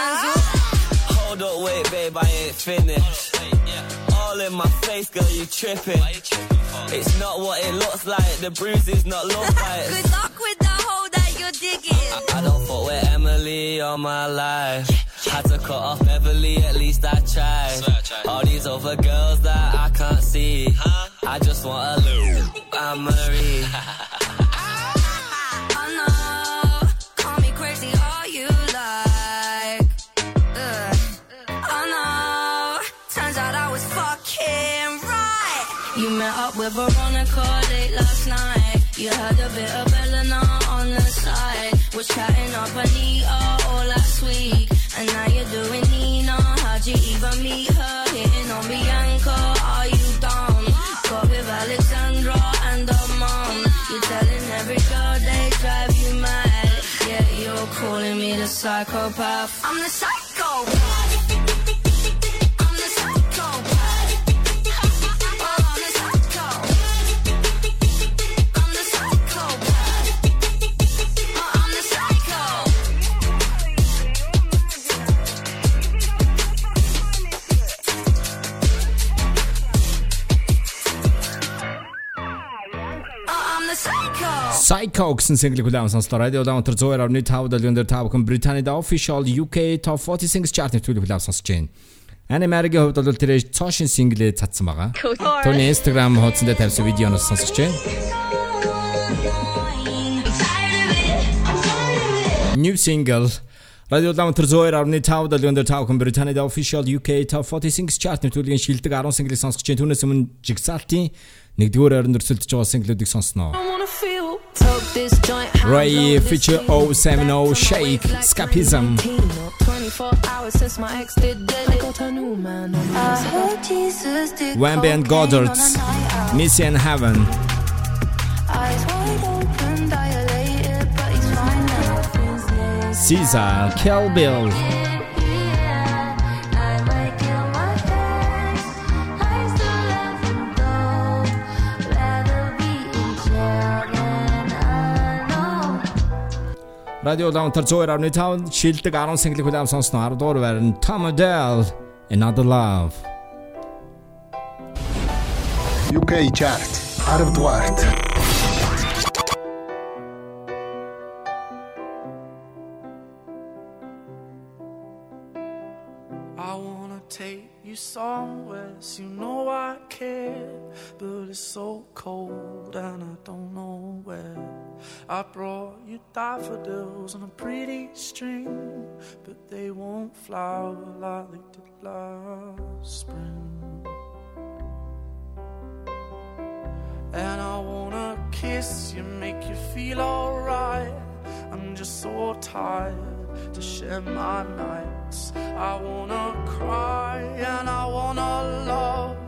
Hold up, wait, babe, I ain't finished. All in my face, girl, you tripping. It's not what it looks like, the bruises, not <laughs> love bites. Good luck with the hole that you're digging. I don't fuck with Emily all my life. Had to cut off Beverly, at least I tried. All these other girls that I can't see. I just want a little Anne Marie. Met up with Veronica late last night. You had a bit of Elena on the side. Was chatting up Anita all last week. And now you're doing Nina. How'd you even meet her? Hitting on Bianca. Are you dumb? Got with Alexandra and her mom. You're telling every girl they drive you mad. Yeah, you're calling me the psychopath. I'm the psychopath. Psycho. Гэсэн single хүлээн сонслоо. Radio Downter 102.5 дэлгэн дээр та бүхэн Британид official UK Top 40 Singles chart нэвтрүүлэг хүлээн сонсож байна. Animary-гийн хувьд бол тэр цоошин single цацсан байгаа. Түүний Instagram хуудсан дээр тавьсан видеоноос сонсож байна. New single Radio Ламтар 102.5 долгион дээр тав хүн Британид official UK Top 40 Singles Chart нэвтрүүлгийн шилдэг 10 single-ийг сонсгож чинь түүнээс өмнө Jigsaw-ийн нэгдүгээр ойрон өрсөлдөж байгаа single-үүдийг сонсноо. RAYE feature 070 Shake Escapism. 24 hours since my ex did it. I got a new man on I heard Jesus did venbee and Goddard's Messy in Heaven. Eyes wide open, dilated, but he's fine now. SZA Kill Bill Radio Downtown Joy Newtown шилдэг 10 single-ийг хүлээм сонсно 10 дугаар байрны Tom Odell Another Love. UK chart 10 дугаарт. I wanna take you somewhere you know I care but it's so cold and I don't know where I brought you daffodils on a pretty string, but they won't flower like they did last spring. And I wanna kiss you, make you feel alright. I'm just so tired to share my nights. I wanna cry and I wanna love,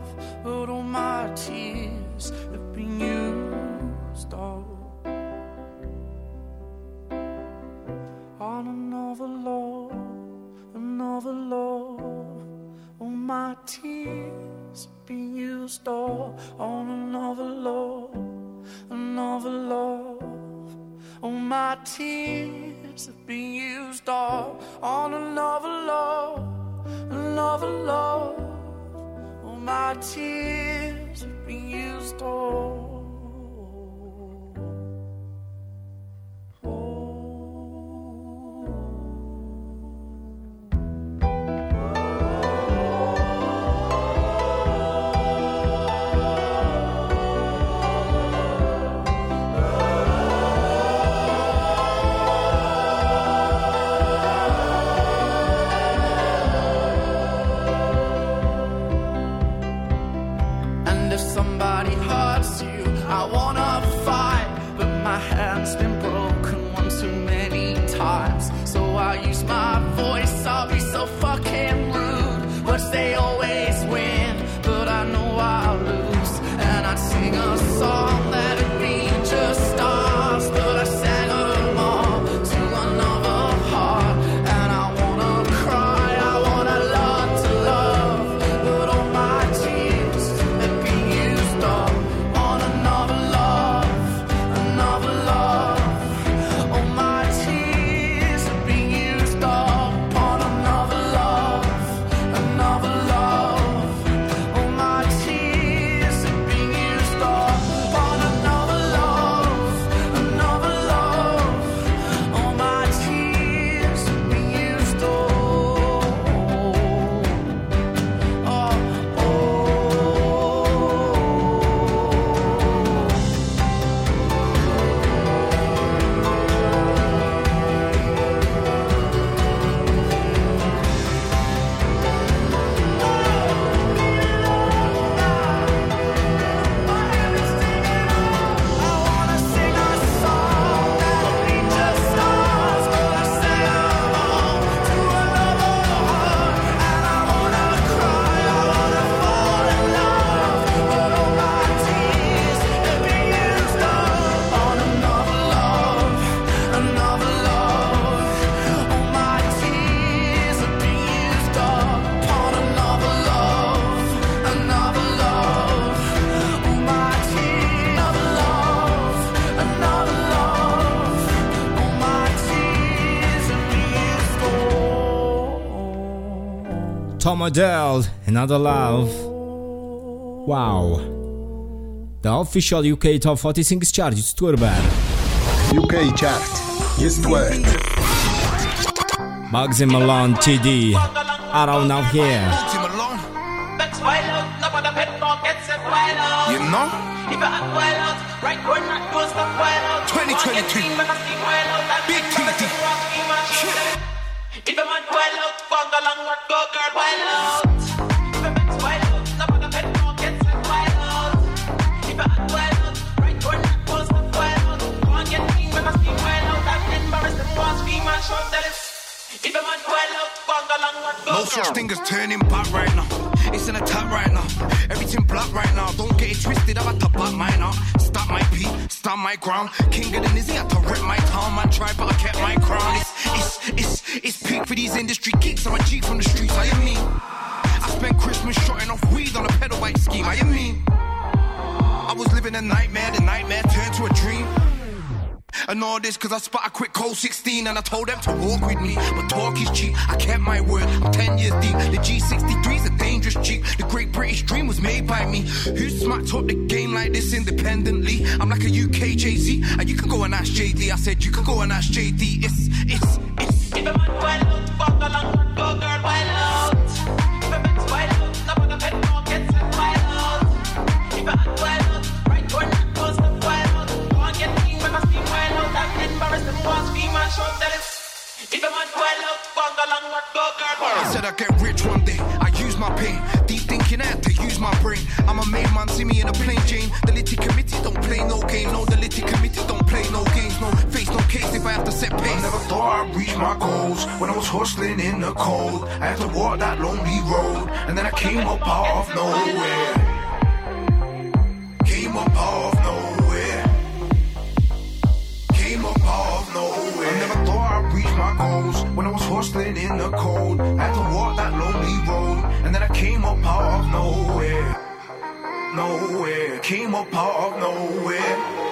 but all my tears have been used up on another love, another love. All my tears been used up on another love, another love. All my tears been used all on another love, another love. All my tears been used all. Odell, Another Love. Wow. The official UK Top 40 Singles Chart, it's Turban. UK Chart, jest Twerk. Bugzy Malone, TD, are all now here. Ground. King of the Nizzy, had to rep my town. Man, tried, but I kept my crown. It's, it's, it's, it's peak for these industry geeks. I'm a G from the streets. I am me. I spent Christmas shotting off weed on a pedal bike scheme. I am me. I was living a nightmare. The nightmare turned to a dream. And all this cause I spot a quick cold 16 and I told them to walk with me. But talk is cheap, I kept my word. I'm 10 years deep. The G63's a dangerous Jeep. The great British dream was made by me. Who smacked up the game like this independently? I'm like a UK Jay Z. And you can go and ask JD. I said you can go and ask JD. It's, it's, it's. I said I'd get rich one day. I use my pain. Deep thinking I had to use my brain. I'm a main man, see me in a plain Jane. The litty committee don't play no game. No, the litty committee don't play no games. No face, no case if I have to set pace. I never thought I'd reach my goals when I was hustling in the cold. I had to walk that lonely road, and then I came up out of nowhere. Came up out of nowhere. Came up out of nowhere. I never thought I'd reach my goals when I was hustling in the cold. I had to walk that lonely road, and then I came up out of nowhere. Nowhere. Came up out of nowhere.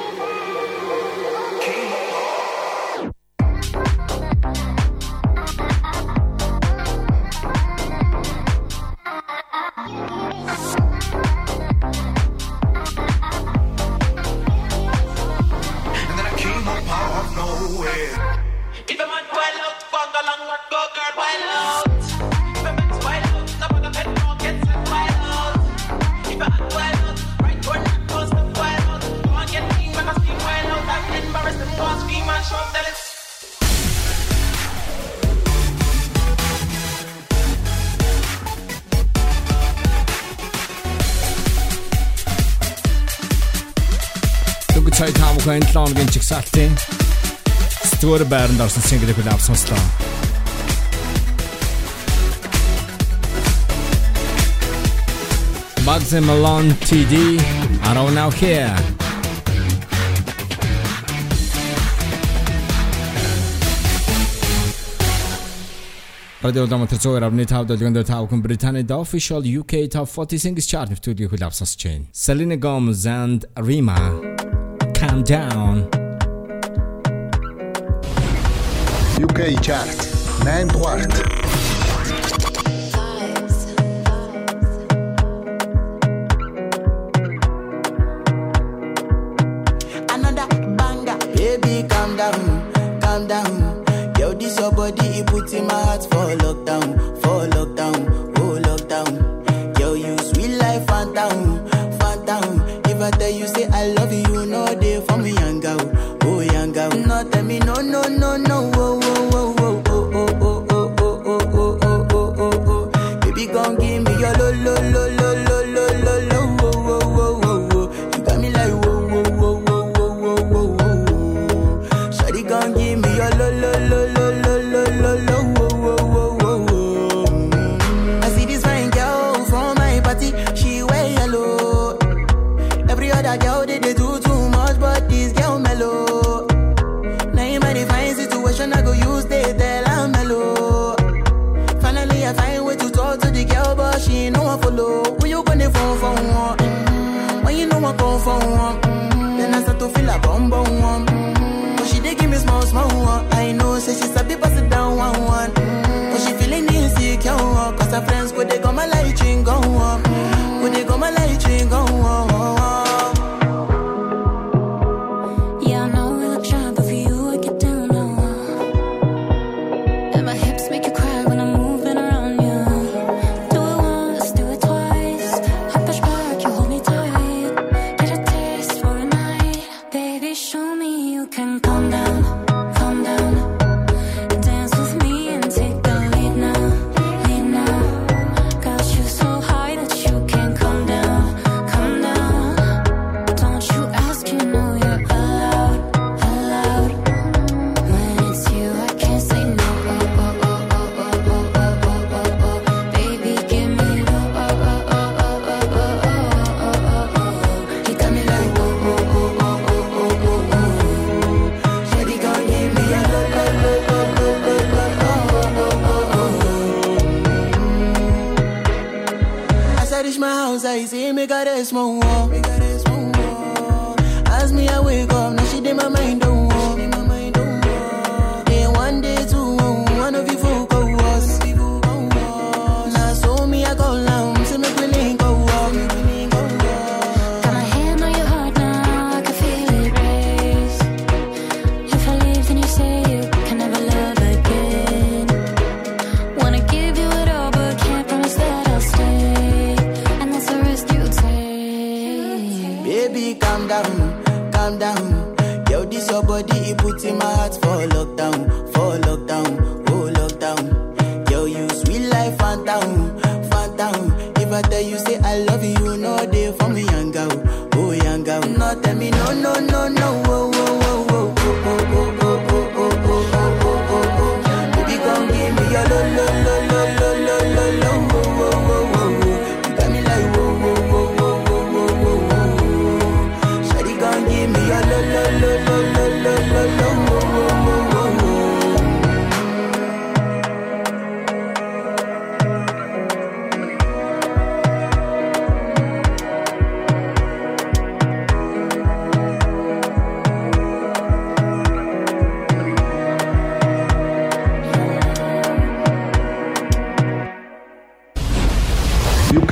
Цай таамаг энэ лооногийн чигсалтын сэтгүүр байранд орсон single-ийг авсан сонслоо. Bugzy Malone TD I don't know here. Radio Дом төрцөөр авны тав дэлгэнд тав хүн Британийн The Official UK Top 40 Singles Chart нэвтрүүлгийг хөл авсанс чинь. Selena Gomez and Rema Calm Down. UK Chart 9 дугаарт calm down, calm down. Yo, this your body, it puts in my heart for lockdown, for lockdown, oh lockdown. Yo, you sweet life, phantom, phantom. If I tell you say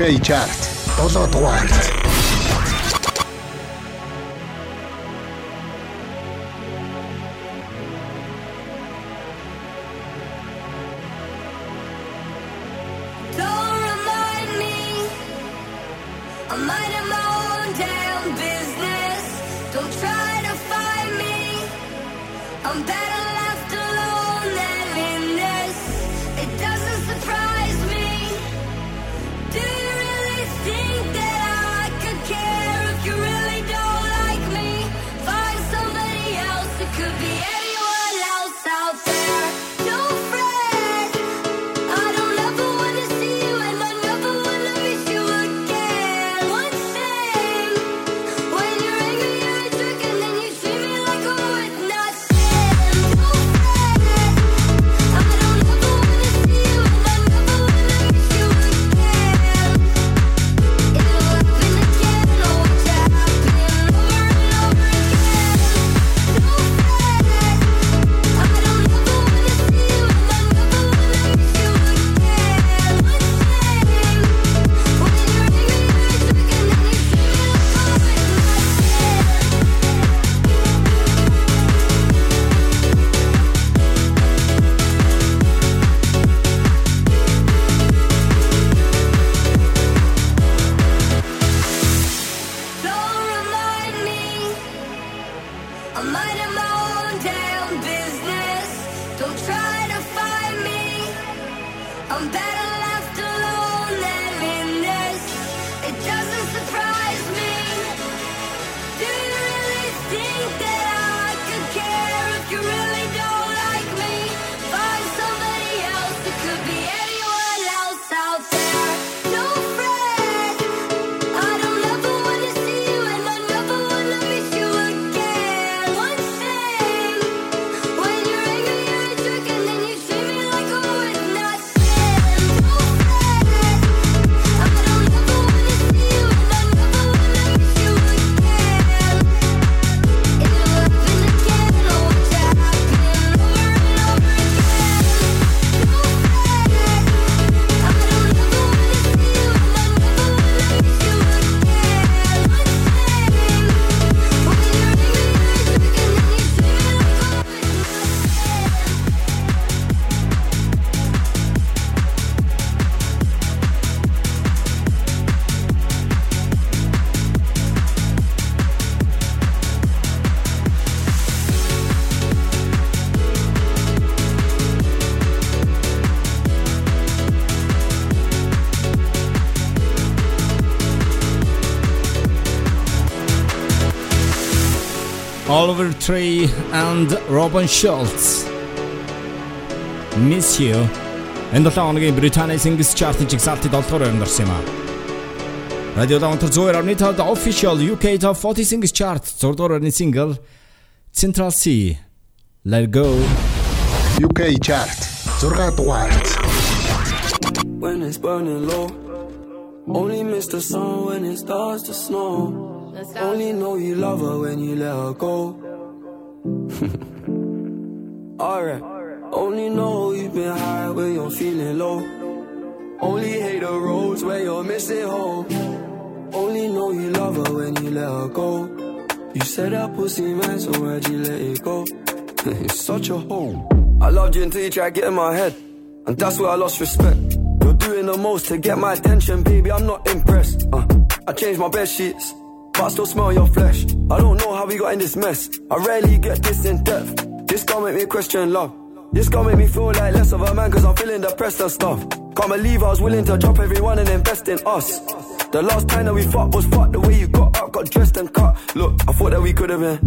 Richard. Todo tu arte. Oliver Tree and Robin Schulz. Miss You энэ 7 хоногийн Британийн Singles Chart-ийн жигсаалтад 7 дугаар юм аа. Radio Downtown Zoe Arnita the official UK Top 40 Singles Chart 6 дугаар байрны single Central Cee Let Go UK Chart 6 дугаар. When it's burning low Only miss the sun when it starts to snow only know you love her when you let her go. <laughs> Alright. Only know you've been high when you're feeling low. Only hate the roads where you're missing home. Only know you love her when you let her go. You said that pussy man, so why'd you let it go? <laughs> it's such a hole. I loved you until you tried to get in my head. And that's where I lost respect. You're doing the most to get my attention, baby. I'm not impressed. Uh, I changed my bed sheets, but I still smell your flesh. I don't know how we got in this mess. I rarely get this in depth. This gon' make me question love. This gon' make me feel like less of a man, cause I'm feeling depressed and stuff. Can't believe I was willing to drop everyone and invest in us. The last time that we fought was fucked the way you got up, got dressed and cut. Look, I thought that we could have been.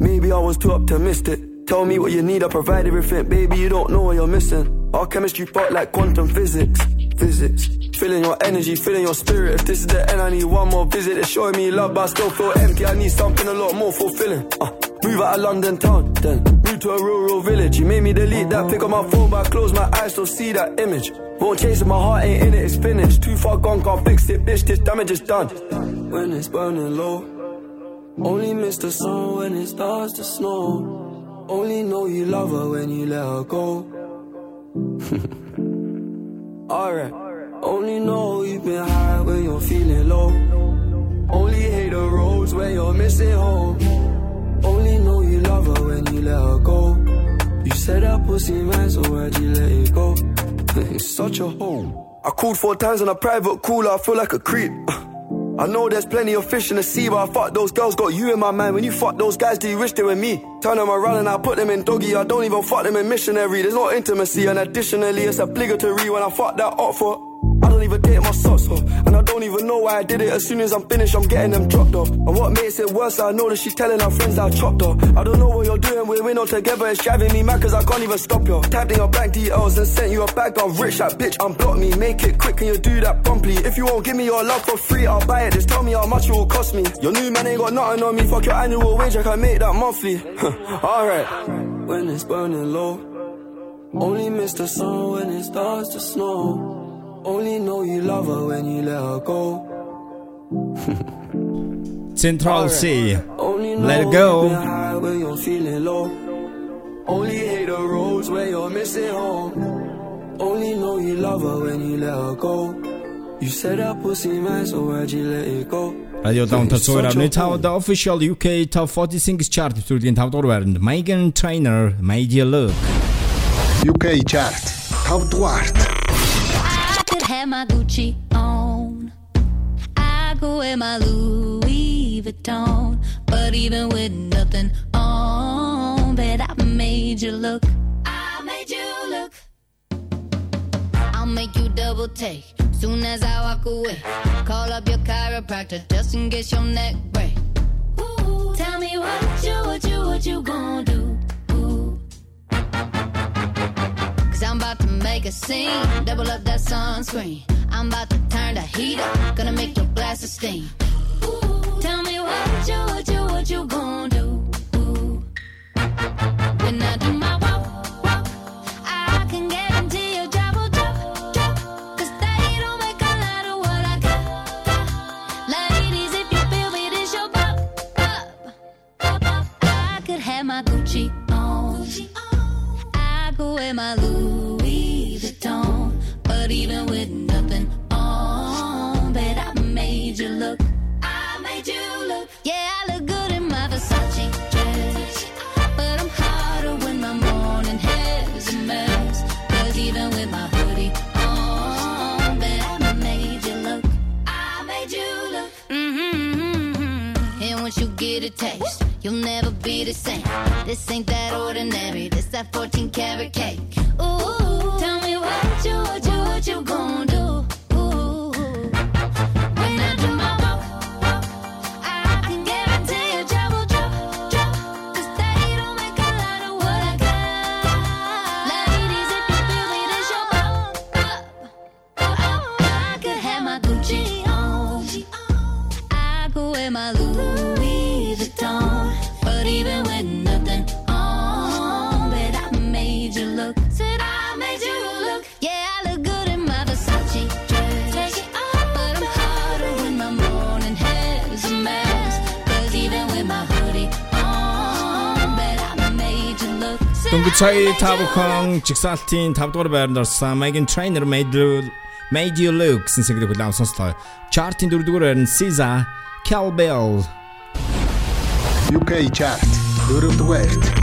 Maybe I was too optimistic. Tell me what you need, I provide everything. Baby, you don't know what you're missing. Our chemistry fought like quantum physics. Physics. Feeling your energy, feeling your spirit. If this is the end, I need one more visit. It's showing me love, but I still feel empty. I need something a lot more fulfilling. Uh, move out of London town, then move to a rural village. You made me delete that, pick up my phone, but I close my eyes, still see that image. Won't chase it, my heart ain't in it, it's finished. Too far gone, can't fix it, bitch. This damage is done. When it's burning low, only miss the sun when it starts to snow. Only know you love her when you let her go. Alright. Only know you've been high when you're feeling low. Only hate the roads where you're missing home. Only know you love her when you let her go. You said that pussy man, so why'd you let it go? <laughs> it's such a hole. I called four times on a private cooler, I feel like a creep. <laughs> I know there's plenty of fish in the sea, but I fuck those girls, got you in my mind. When you fuck those guys, do you wish they were me? Turn them around and I put them in doggy. I don't even fuck them in missionary. There's no intimacy, and additionally, it's obligatory when I fuck that up for. Don't even date my socks off, and I don't even know why I did it. As soon as I'm finished, I'm getting them dropped off. And what makes it worse, I know that she's telling her friends I chopped her. I don't know what you're doing, we're in all together. It's driving me mad cause I can't even stop you. Tapped in your bank details and sent you a bag. I'm rich, that bitch, unblock me. Make it quick, can you do that promptly? If you won't give me your love for free, I'll buy it. Just tell me how much it will cost me. Your new man ain't got nothing on me. Fuck your annual wage, I can make that monthly. <laughs> Alright. When it's burning low, only miss the sun when it starts to snow. Only know you love her when you let her go. <laughs> Central Cee. Let it go. When you're feeling low. Only hate the roads where you're missing home. Only know you love her when you let her go. You said that pussy man, so why'd you let it go? Radio Downtown суурьны тав the official UK Top 40 Singles Chart нэвтрүүлгийн 5 дугаар байранд Meghan Trainor made Dear Look UK Chart top дугаарт my Gucci on. I go wear my Louis Vuitton. But even with nothing on, bet I made you look. I made you look. I'll make you double take. Soon as I walk away, call up your chiropractor just in case your neck break. Ooh, tell me what you, what you, what you gonna do? Cause I'm about to make a scene. Double up that sunscreen. I'm about to turn the heat up. Gonna make your glasses steam. Ooh, tell me what you, what you, what you gonna do? Ooh. When I do my Go wear my Louis Vuitton, but even with nothing on, bet I made you look. I made you look. Yeah, I look good in my Versace dress, but I'm hotter when my morning hair's a mess. Cause even with my hoodie on, bet I made you look. I made you look. Mm-hmm. And once you get a taste, you'll never be the same. This ain't that ordinary. This that 14 karat cake. Ooh, tell me what you, what you, what you gonna буцай тавхан чигсалтын 5 дугаар байранд орсон Megan Trainer Made You Made You Look гэсэн single-ийг хүлээм сонслоо. Chart-ийн 4 дугаар байранд SZA Calbell UK chart. 4 дугаарт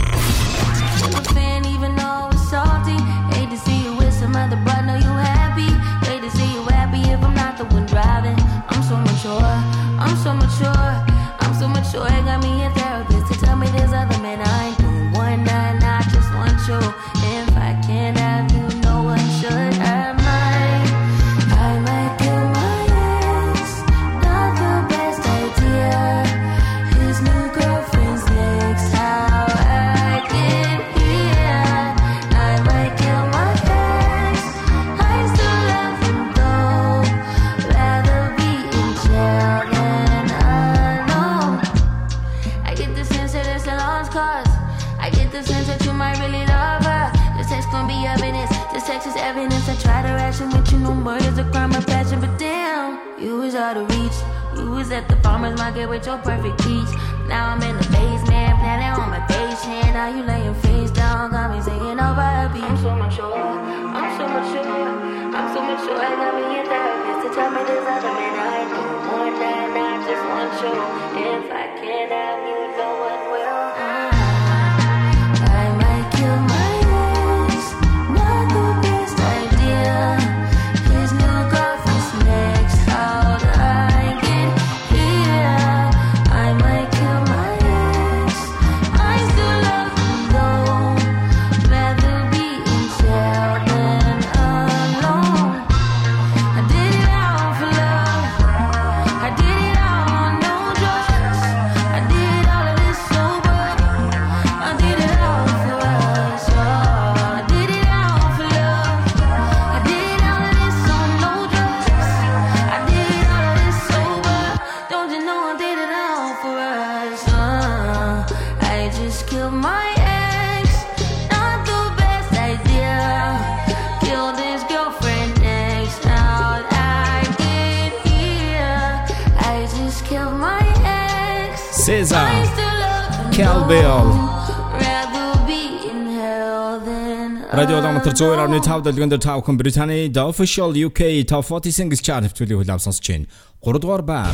Үзүүр авны 5 дэлгэн дээр та бүхэн Британий The Official UK Top 40 Singles Chart хэвтүүлийг хүлээв сонсож байна. 3 дугаар баг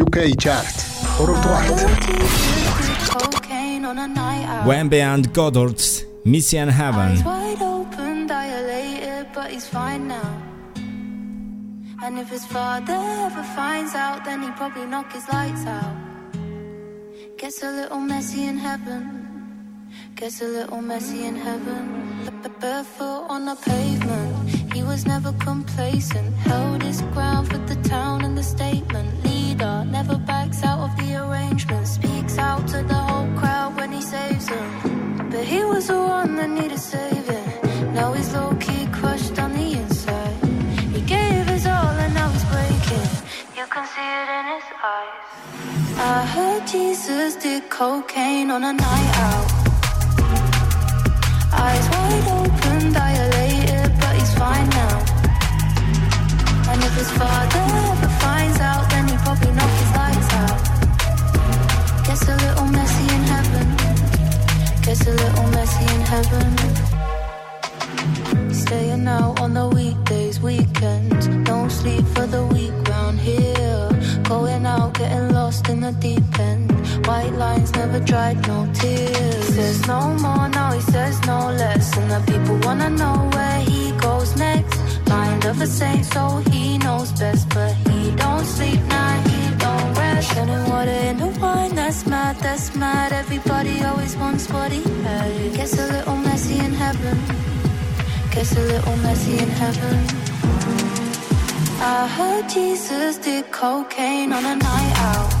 UK Chart 3 дугаар venbee and Goddard's Messy in Heaven And if his father ever finds out, then he'd probably knock his lights out. Gets a little messy in heaven. Gets a little messy in heaven barefoot on the pavement. He was never complacent, held his ground for the town and the statement. Leader never backs out of the arrangement, speaks out to the whole crowd when he saves them. But he was the one that needed saving. Now he's low key crushed on the inside. He gave his all and now he's breaking. You can see it in his eyes. I heard Jesus did cocaine on a night out. Eyes wide open. It's a little messy in heaven. I heard Jesus did cocaine on a night out.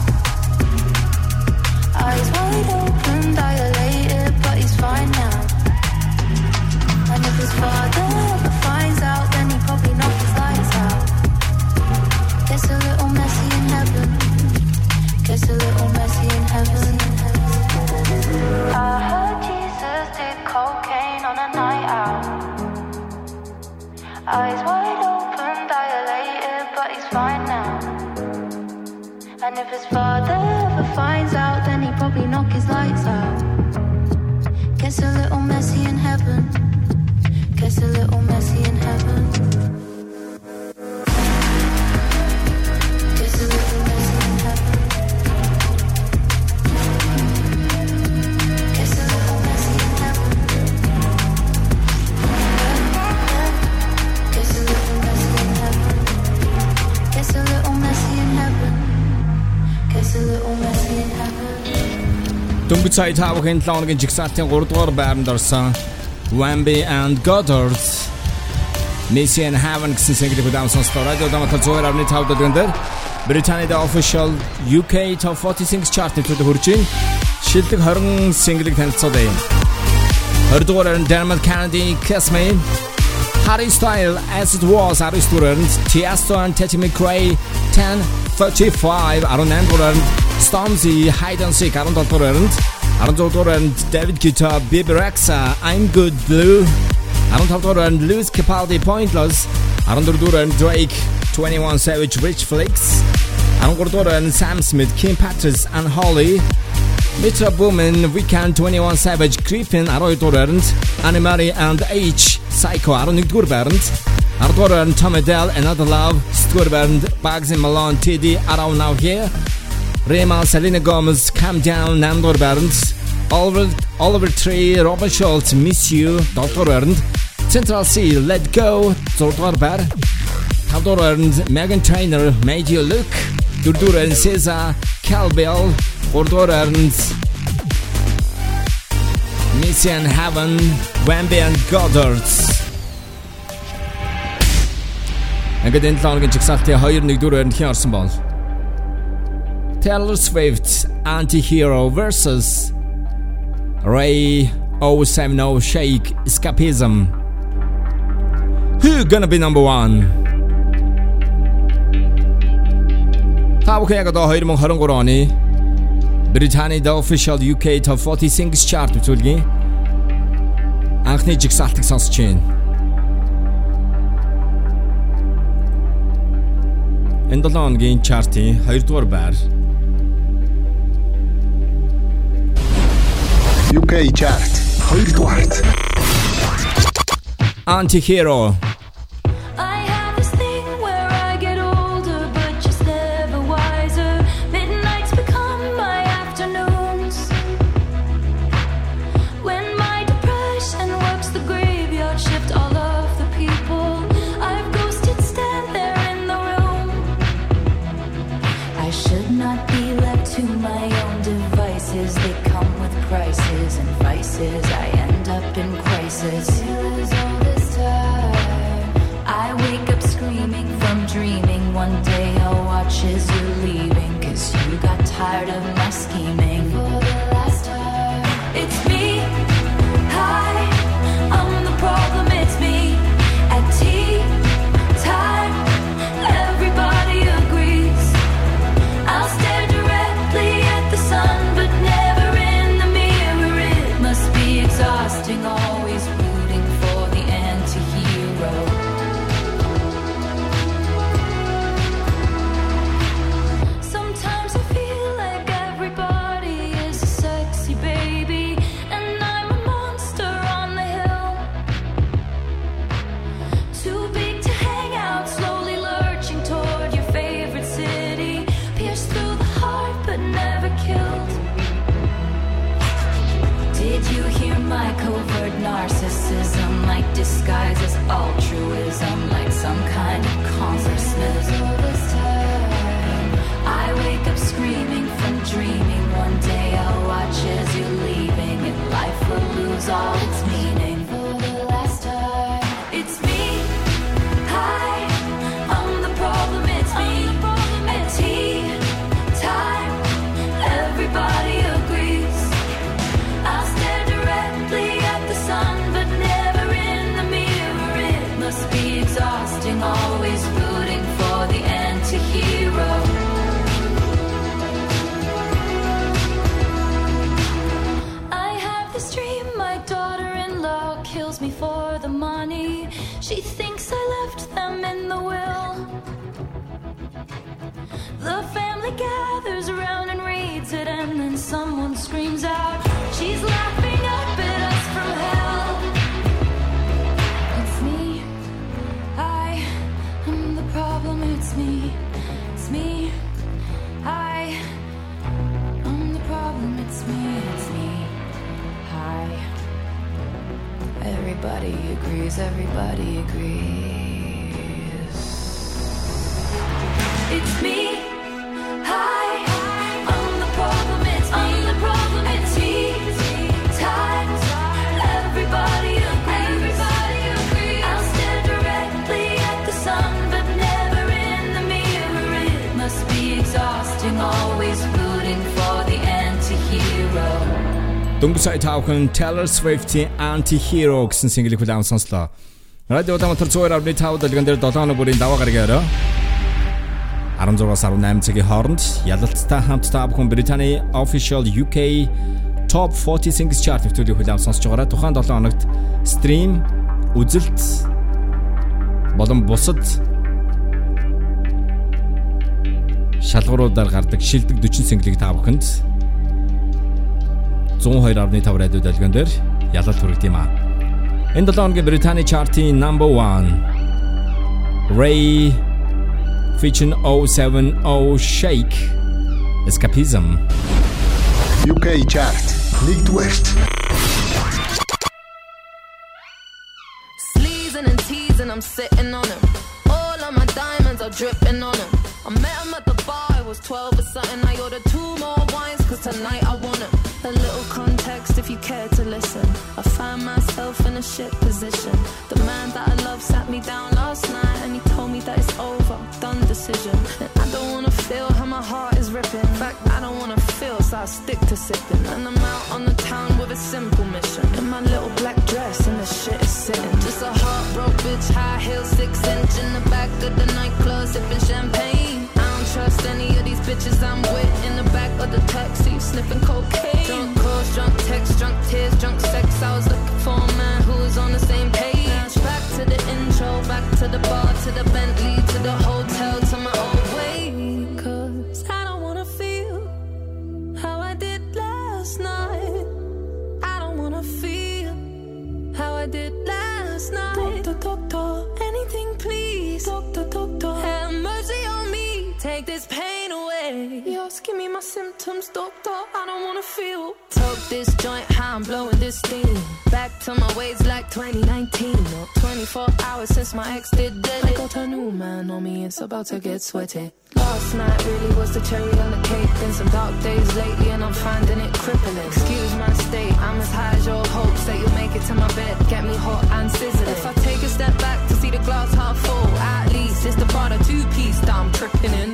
Eyes wide open, dilated, but he's fine now. And if his father Eyes wide open, dilated, but he's fine now. And if his father ever finds out, then he'd probably knock his lights out. Gets a little messy in heaven. Gets a little messy in heaven. Дөнгөж сая та бүхэн 7 хоногийн жигсаалтын 3 дугаар байранд орсон Wambi and Goddard Missy and Heaven гэсэн single-ийг удаан сонслоо. Радио Даматал 102.5 дэлгэн дээр Британид official UK Top 40 Singles Chart-д хүрж байна. Шилдэг 20 single-ийг танилцуулъя. 20 дугаараар нь Dermot Kennedy Kiss Me Harry Style As It Was 19 дугаараар нь Tiesto and Teddy McRae 1035 18 дугаараар нь Stormzy Hide and Seek 17 дугаараар нь Arnold and David Guetta, Bebe Rexha, I'm Good Blue, Arnold and Lewis Capaldi, Pointless, Arnold and Drake, 21 Savage, Rich Flex, Arnold and Sam Smith, Kim Petras, and Holly, Metro Boomin, Weeknd, 21 Savage, Griffin, Arnold Algorand, Anne-Marie and Aitch, Psycho, Arnold Algorand, Arnold Algorand, Tom Odell, Another Love, Sturbernd, Bugzy Malone, TD, Around Now Here, Rema, Selena Gomez, Calm Down, 8 дугаар байранд, Oliver, Oliver Tree, Robert Schultz, Miss You, 7 дугаар байранд, Central C, Let Go, 6 дугаар байр, 5 дугаар байранд Megan Trainor, Made You Look, 4 дугаар байранд SZA, Calbell, 3 дугаар байранд Missy and Heaven, Wambi and Goddard. Ингээд энэ 7 хоногийн жигсаалтын 2-1 дүр байранд хэн орсон бол? Taylor Swift's Anti-Hero versus RAYE 070 Shake Escapism. Who gonna be number one? Top Kaya da 2023 oni official UK Top 40 Singles Chart үзүүлгийн анхны жигсаалтыг сонсож байна. Энэ 7 өдрийн чартын 2 UK Chart 2 дугаарт Anti-Hero them in the will. The family gathers around and reads it, and then someone screams out, She's laughing up at us from hell. It's me, I am the problem, it's me, it's me, I am the problem, it's me, it's me, I. Everybody agrees, everybody agrees. Дөнгөж сая тавхан Taylor Swift-ийн Anti-Hero гэсэн single-ийг хүлээн сонслоо. Радио Улаанбаатар 102.5 дэлгэн дээр 7 оны бүрийн даваа орой 16-аас 18 цагийн хооронд ялалттай хамт та бүхэн Британий official UK Top 40 Singles Chart нэвтрүүлгийг хүлээн сонсож байгаараа тухайн 7 хоногт стрим, үзэлт болон бусад шалгууруудаар гардаг шилдэг 40 single-ийг та бүхэнд 102.5 радио дэлгэн дээр ялалт хүргэх юм аа. Энэ 7 хоногийн Британий чартын number 1 Ray featuring 070 Shake. Escapism. UK chart. Nick West. Sleezing and teasing, I'm sitting on him. All of my diamonds are dripping on him. I met him at the bar, it was 12 or something. I ordered two more wines, cause tonight I want him. A little context if you care to listen. I find myself in a shit position. The man that I love sat me down last night and he told me that it's over done decision. And I don't wanna feel how my heart is ripping. In fact, I don't wanna feel, so I stick to sipping. And I'm out on the town with a simple mission. In my little black dress and the shit is sitting. Just a heartbroken bitch, high heel, six inch in the back of the nightclub, sipping champagne. I don't trust any of these bitches I'm with in the back of the taxi, sniffing cocaine. Drunk calls, drunk texts, drunk tears, drunk sex. I was looking for a man who was on the same page. Back to the intro, back to the bar, to the Bentley, to the hotel, I did last night. Doctor, doctor, anything please. Doctor, doctor, have mercy on me. Take this pain away. Yes, give me my symptoms, doctor. I don't wanna feel. Took this joint, how I'm blowing this steam. Back to my ways like 2019. Or 24 hours since my ex did dead. I got a new man on me, it's about to get sweaty. Last night really was the cherry on the cake. Been some dark days lately, and I'm finding it crippling. Excuse my state, I'm as high as your hopes that you'll make it to my bed. Get me hot and sizzling. If I take a step back to the glass half full, at least it's the part of two piece that I'm tripping in.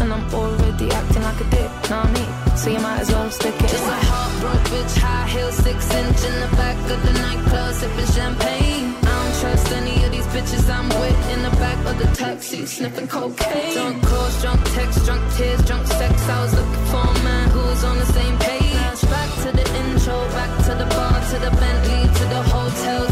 And I'm already acting like a dick, know what I mean? So you might as well stick it. Just a heartbroken bitch, high heel, six inch in the back of the nightclub, sipping champagne. I don't trust any of these bitches I'm with in the back of the taxi, sniffing cocaine. Drunk calls, drunk texts, drunk tears, drunk sex. I was looking for a man who was on the same page. Back to the intro, back to the bar, to the Bentley, to the hotel,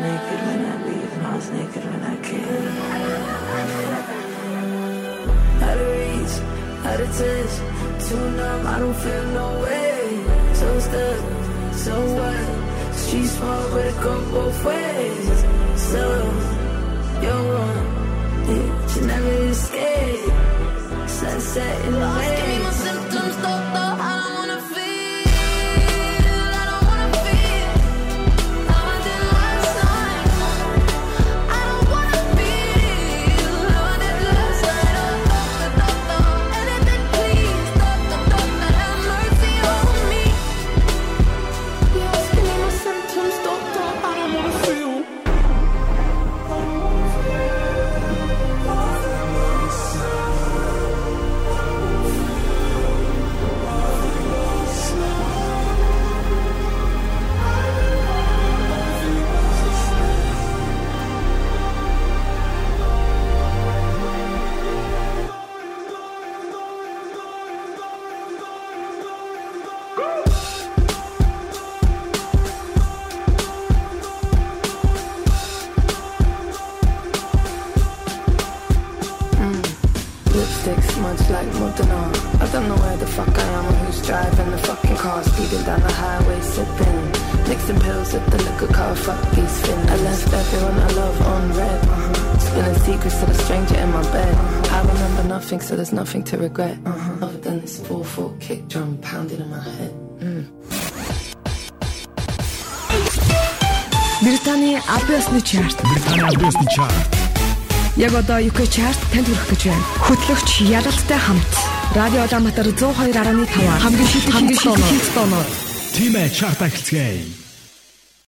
naked when I leave, and I was naked when I came. Out of reach, out of touch, too numb, I don't feel no way. So stuck, so what? Street small, but it go both ways. So, you're yeah, you never escape. Sunset in the Lost, give me my symptoms, doctor. drifting on. I don't know where the fuck I am or who's driving the fucking car. Speeding down the highway, sipping. Mixing pills at the liquor car, fuck these fins. I left everyone I love on red. Uh-huh. Spilling secrets to the stranger in my bed. Uh-huh. I remember nothing, so there's nothing to regret. Uh-huh. Other than this awful kick drum pounding in my head. Mm. Британий Абиасны чарт. Британий Абиасны чарт. Яг одоо UK чарт танд хүрэх гэж байна. Хөтлөгч Яралтай хамт Радио Улаанбаатар 102.5 хамгийн шилдэг хамгийн шилдэг тоонууд. Тимэ чарт ахилцгээе.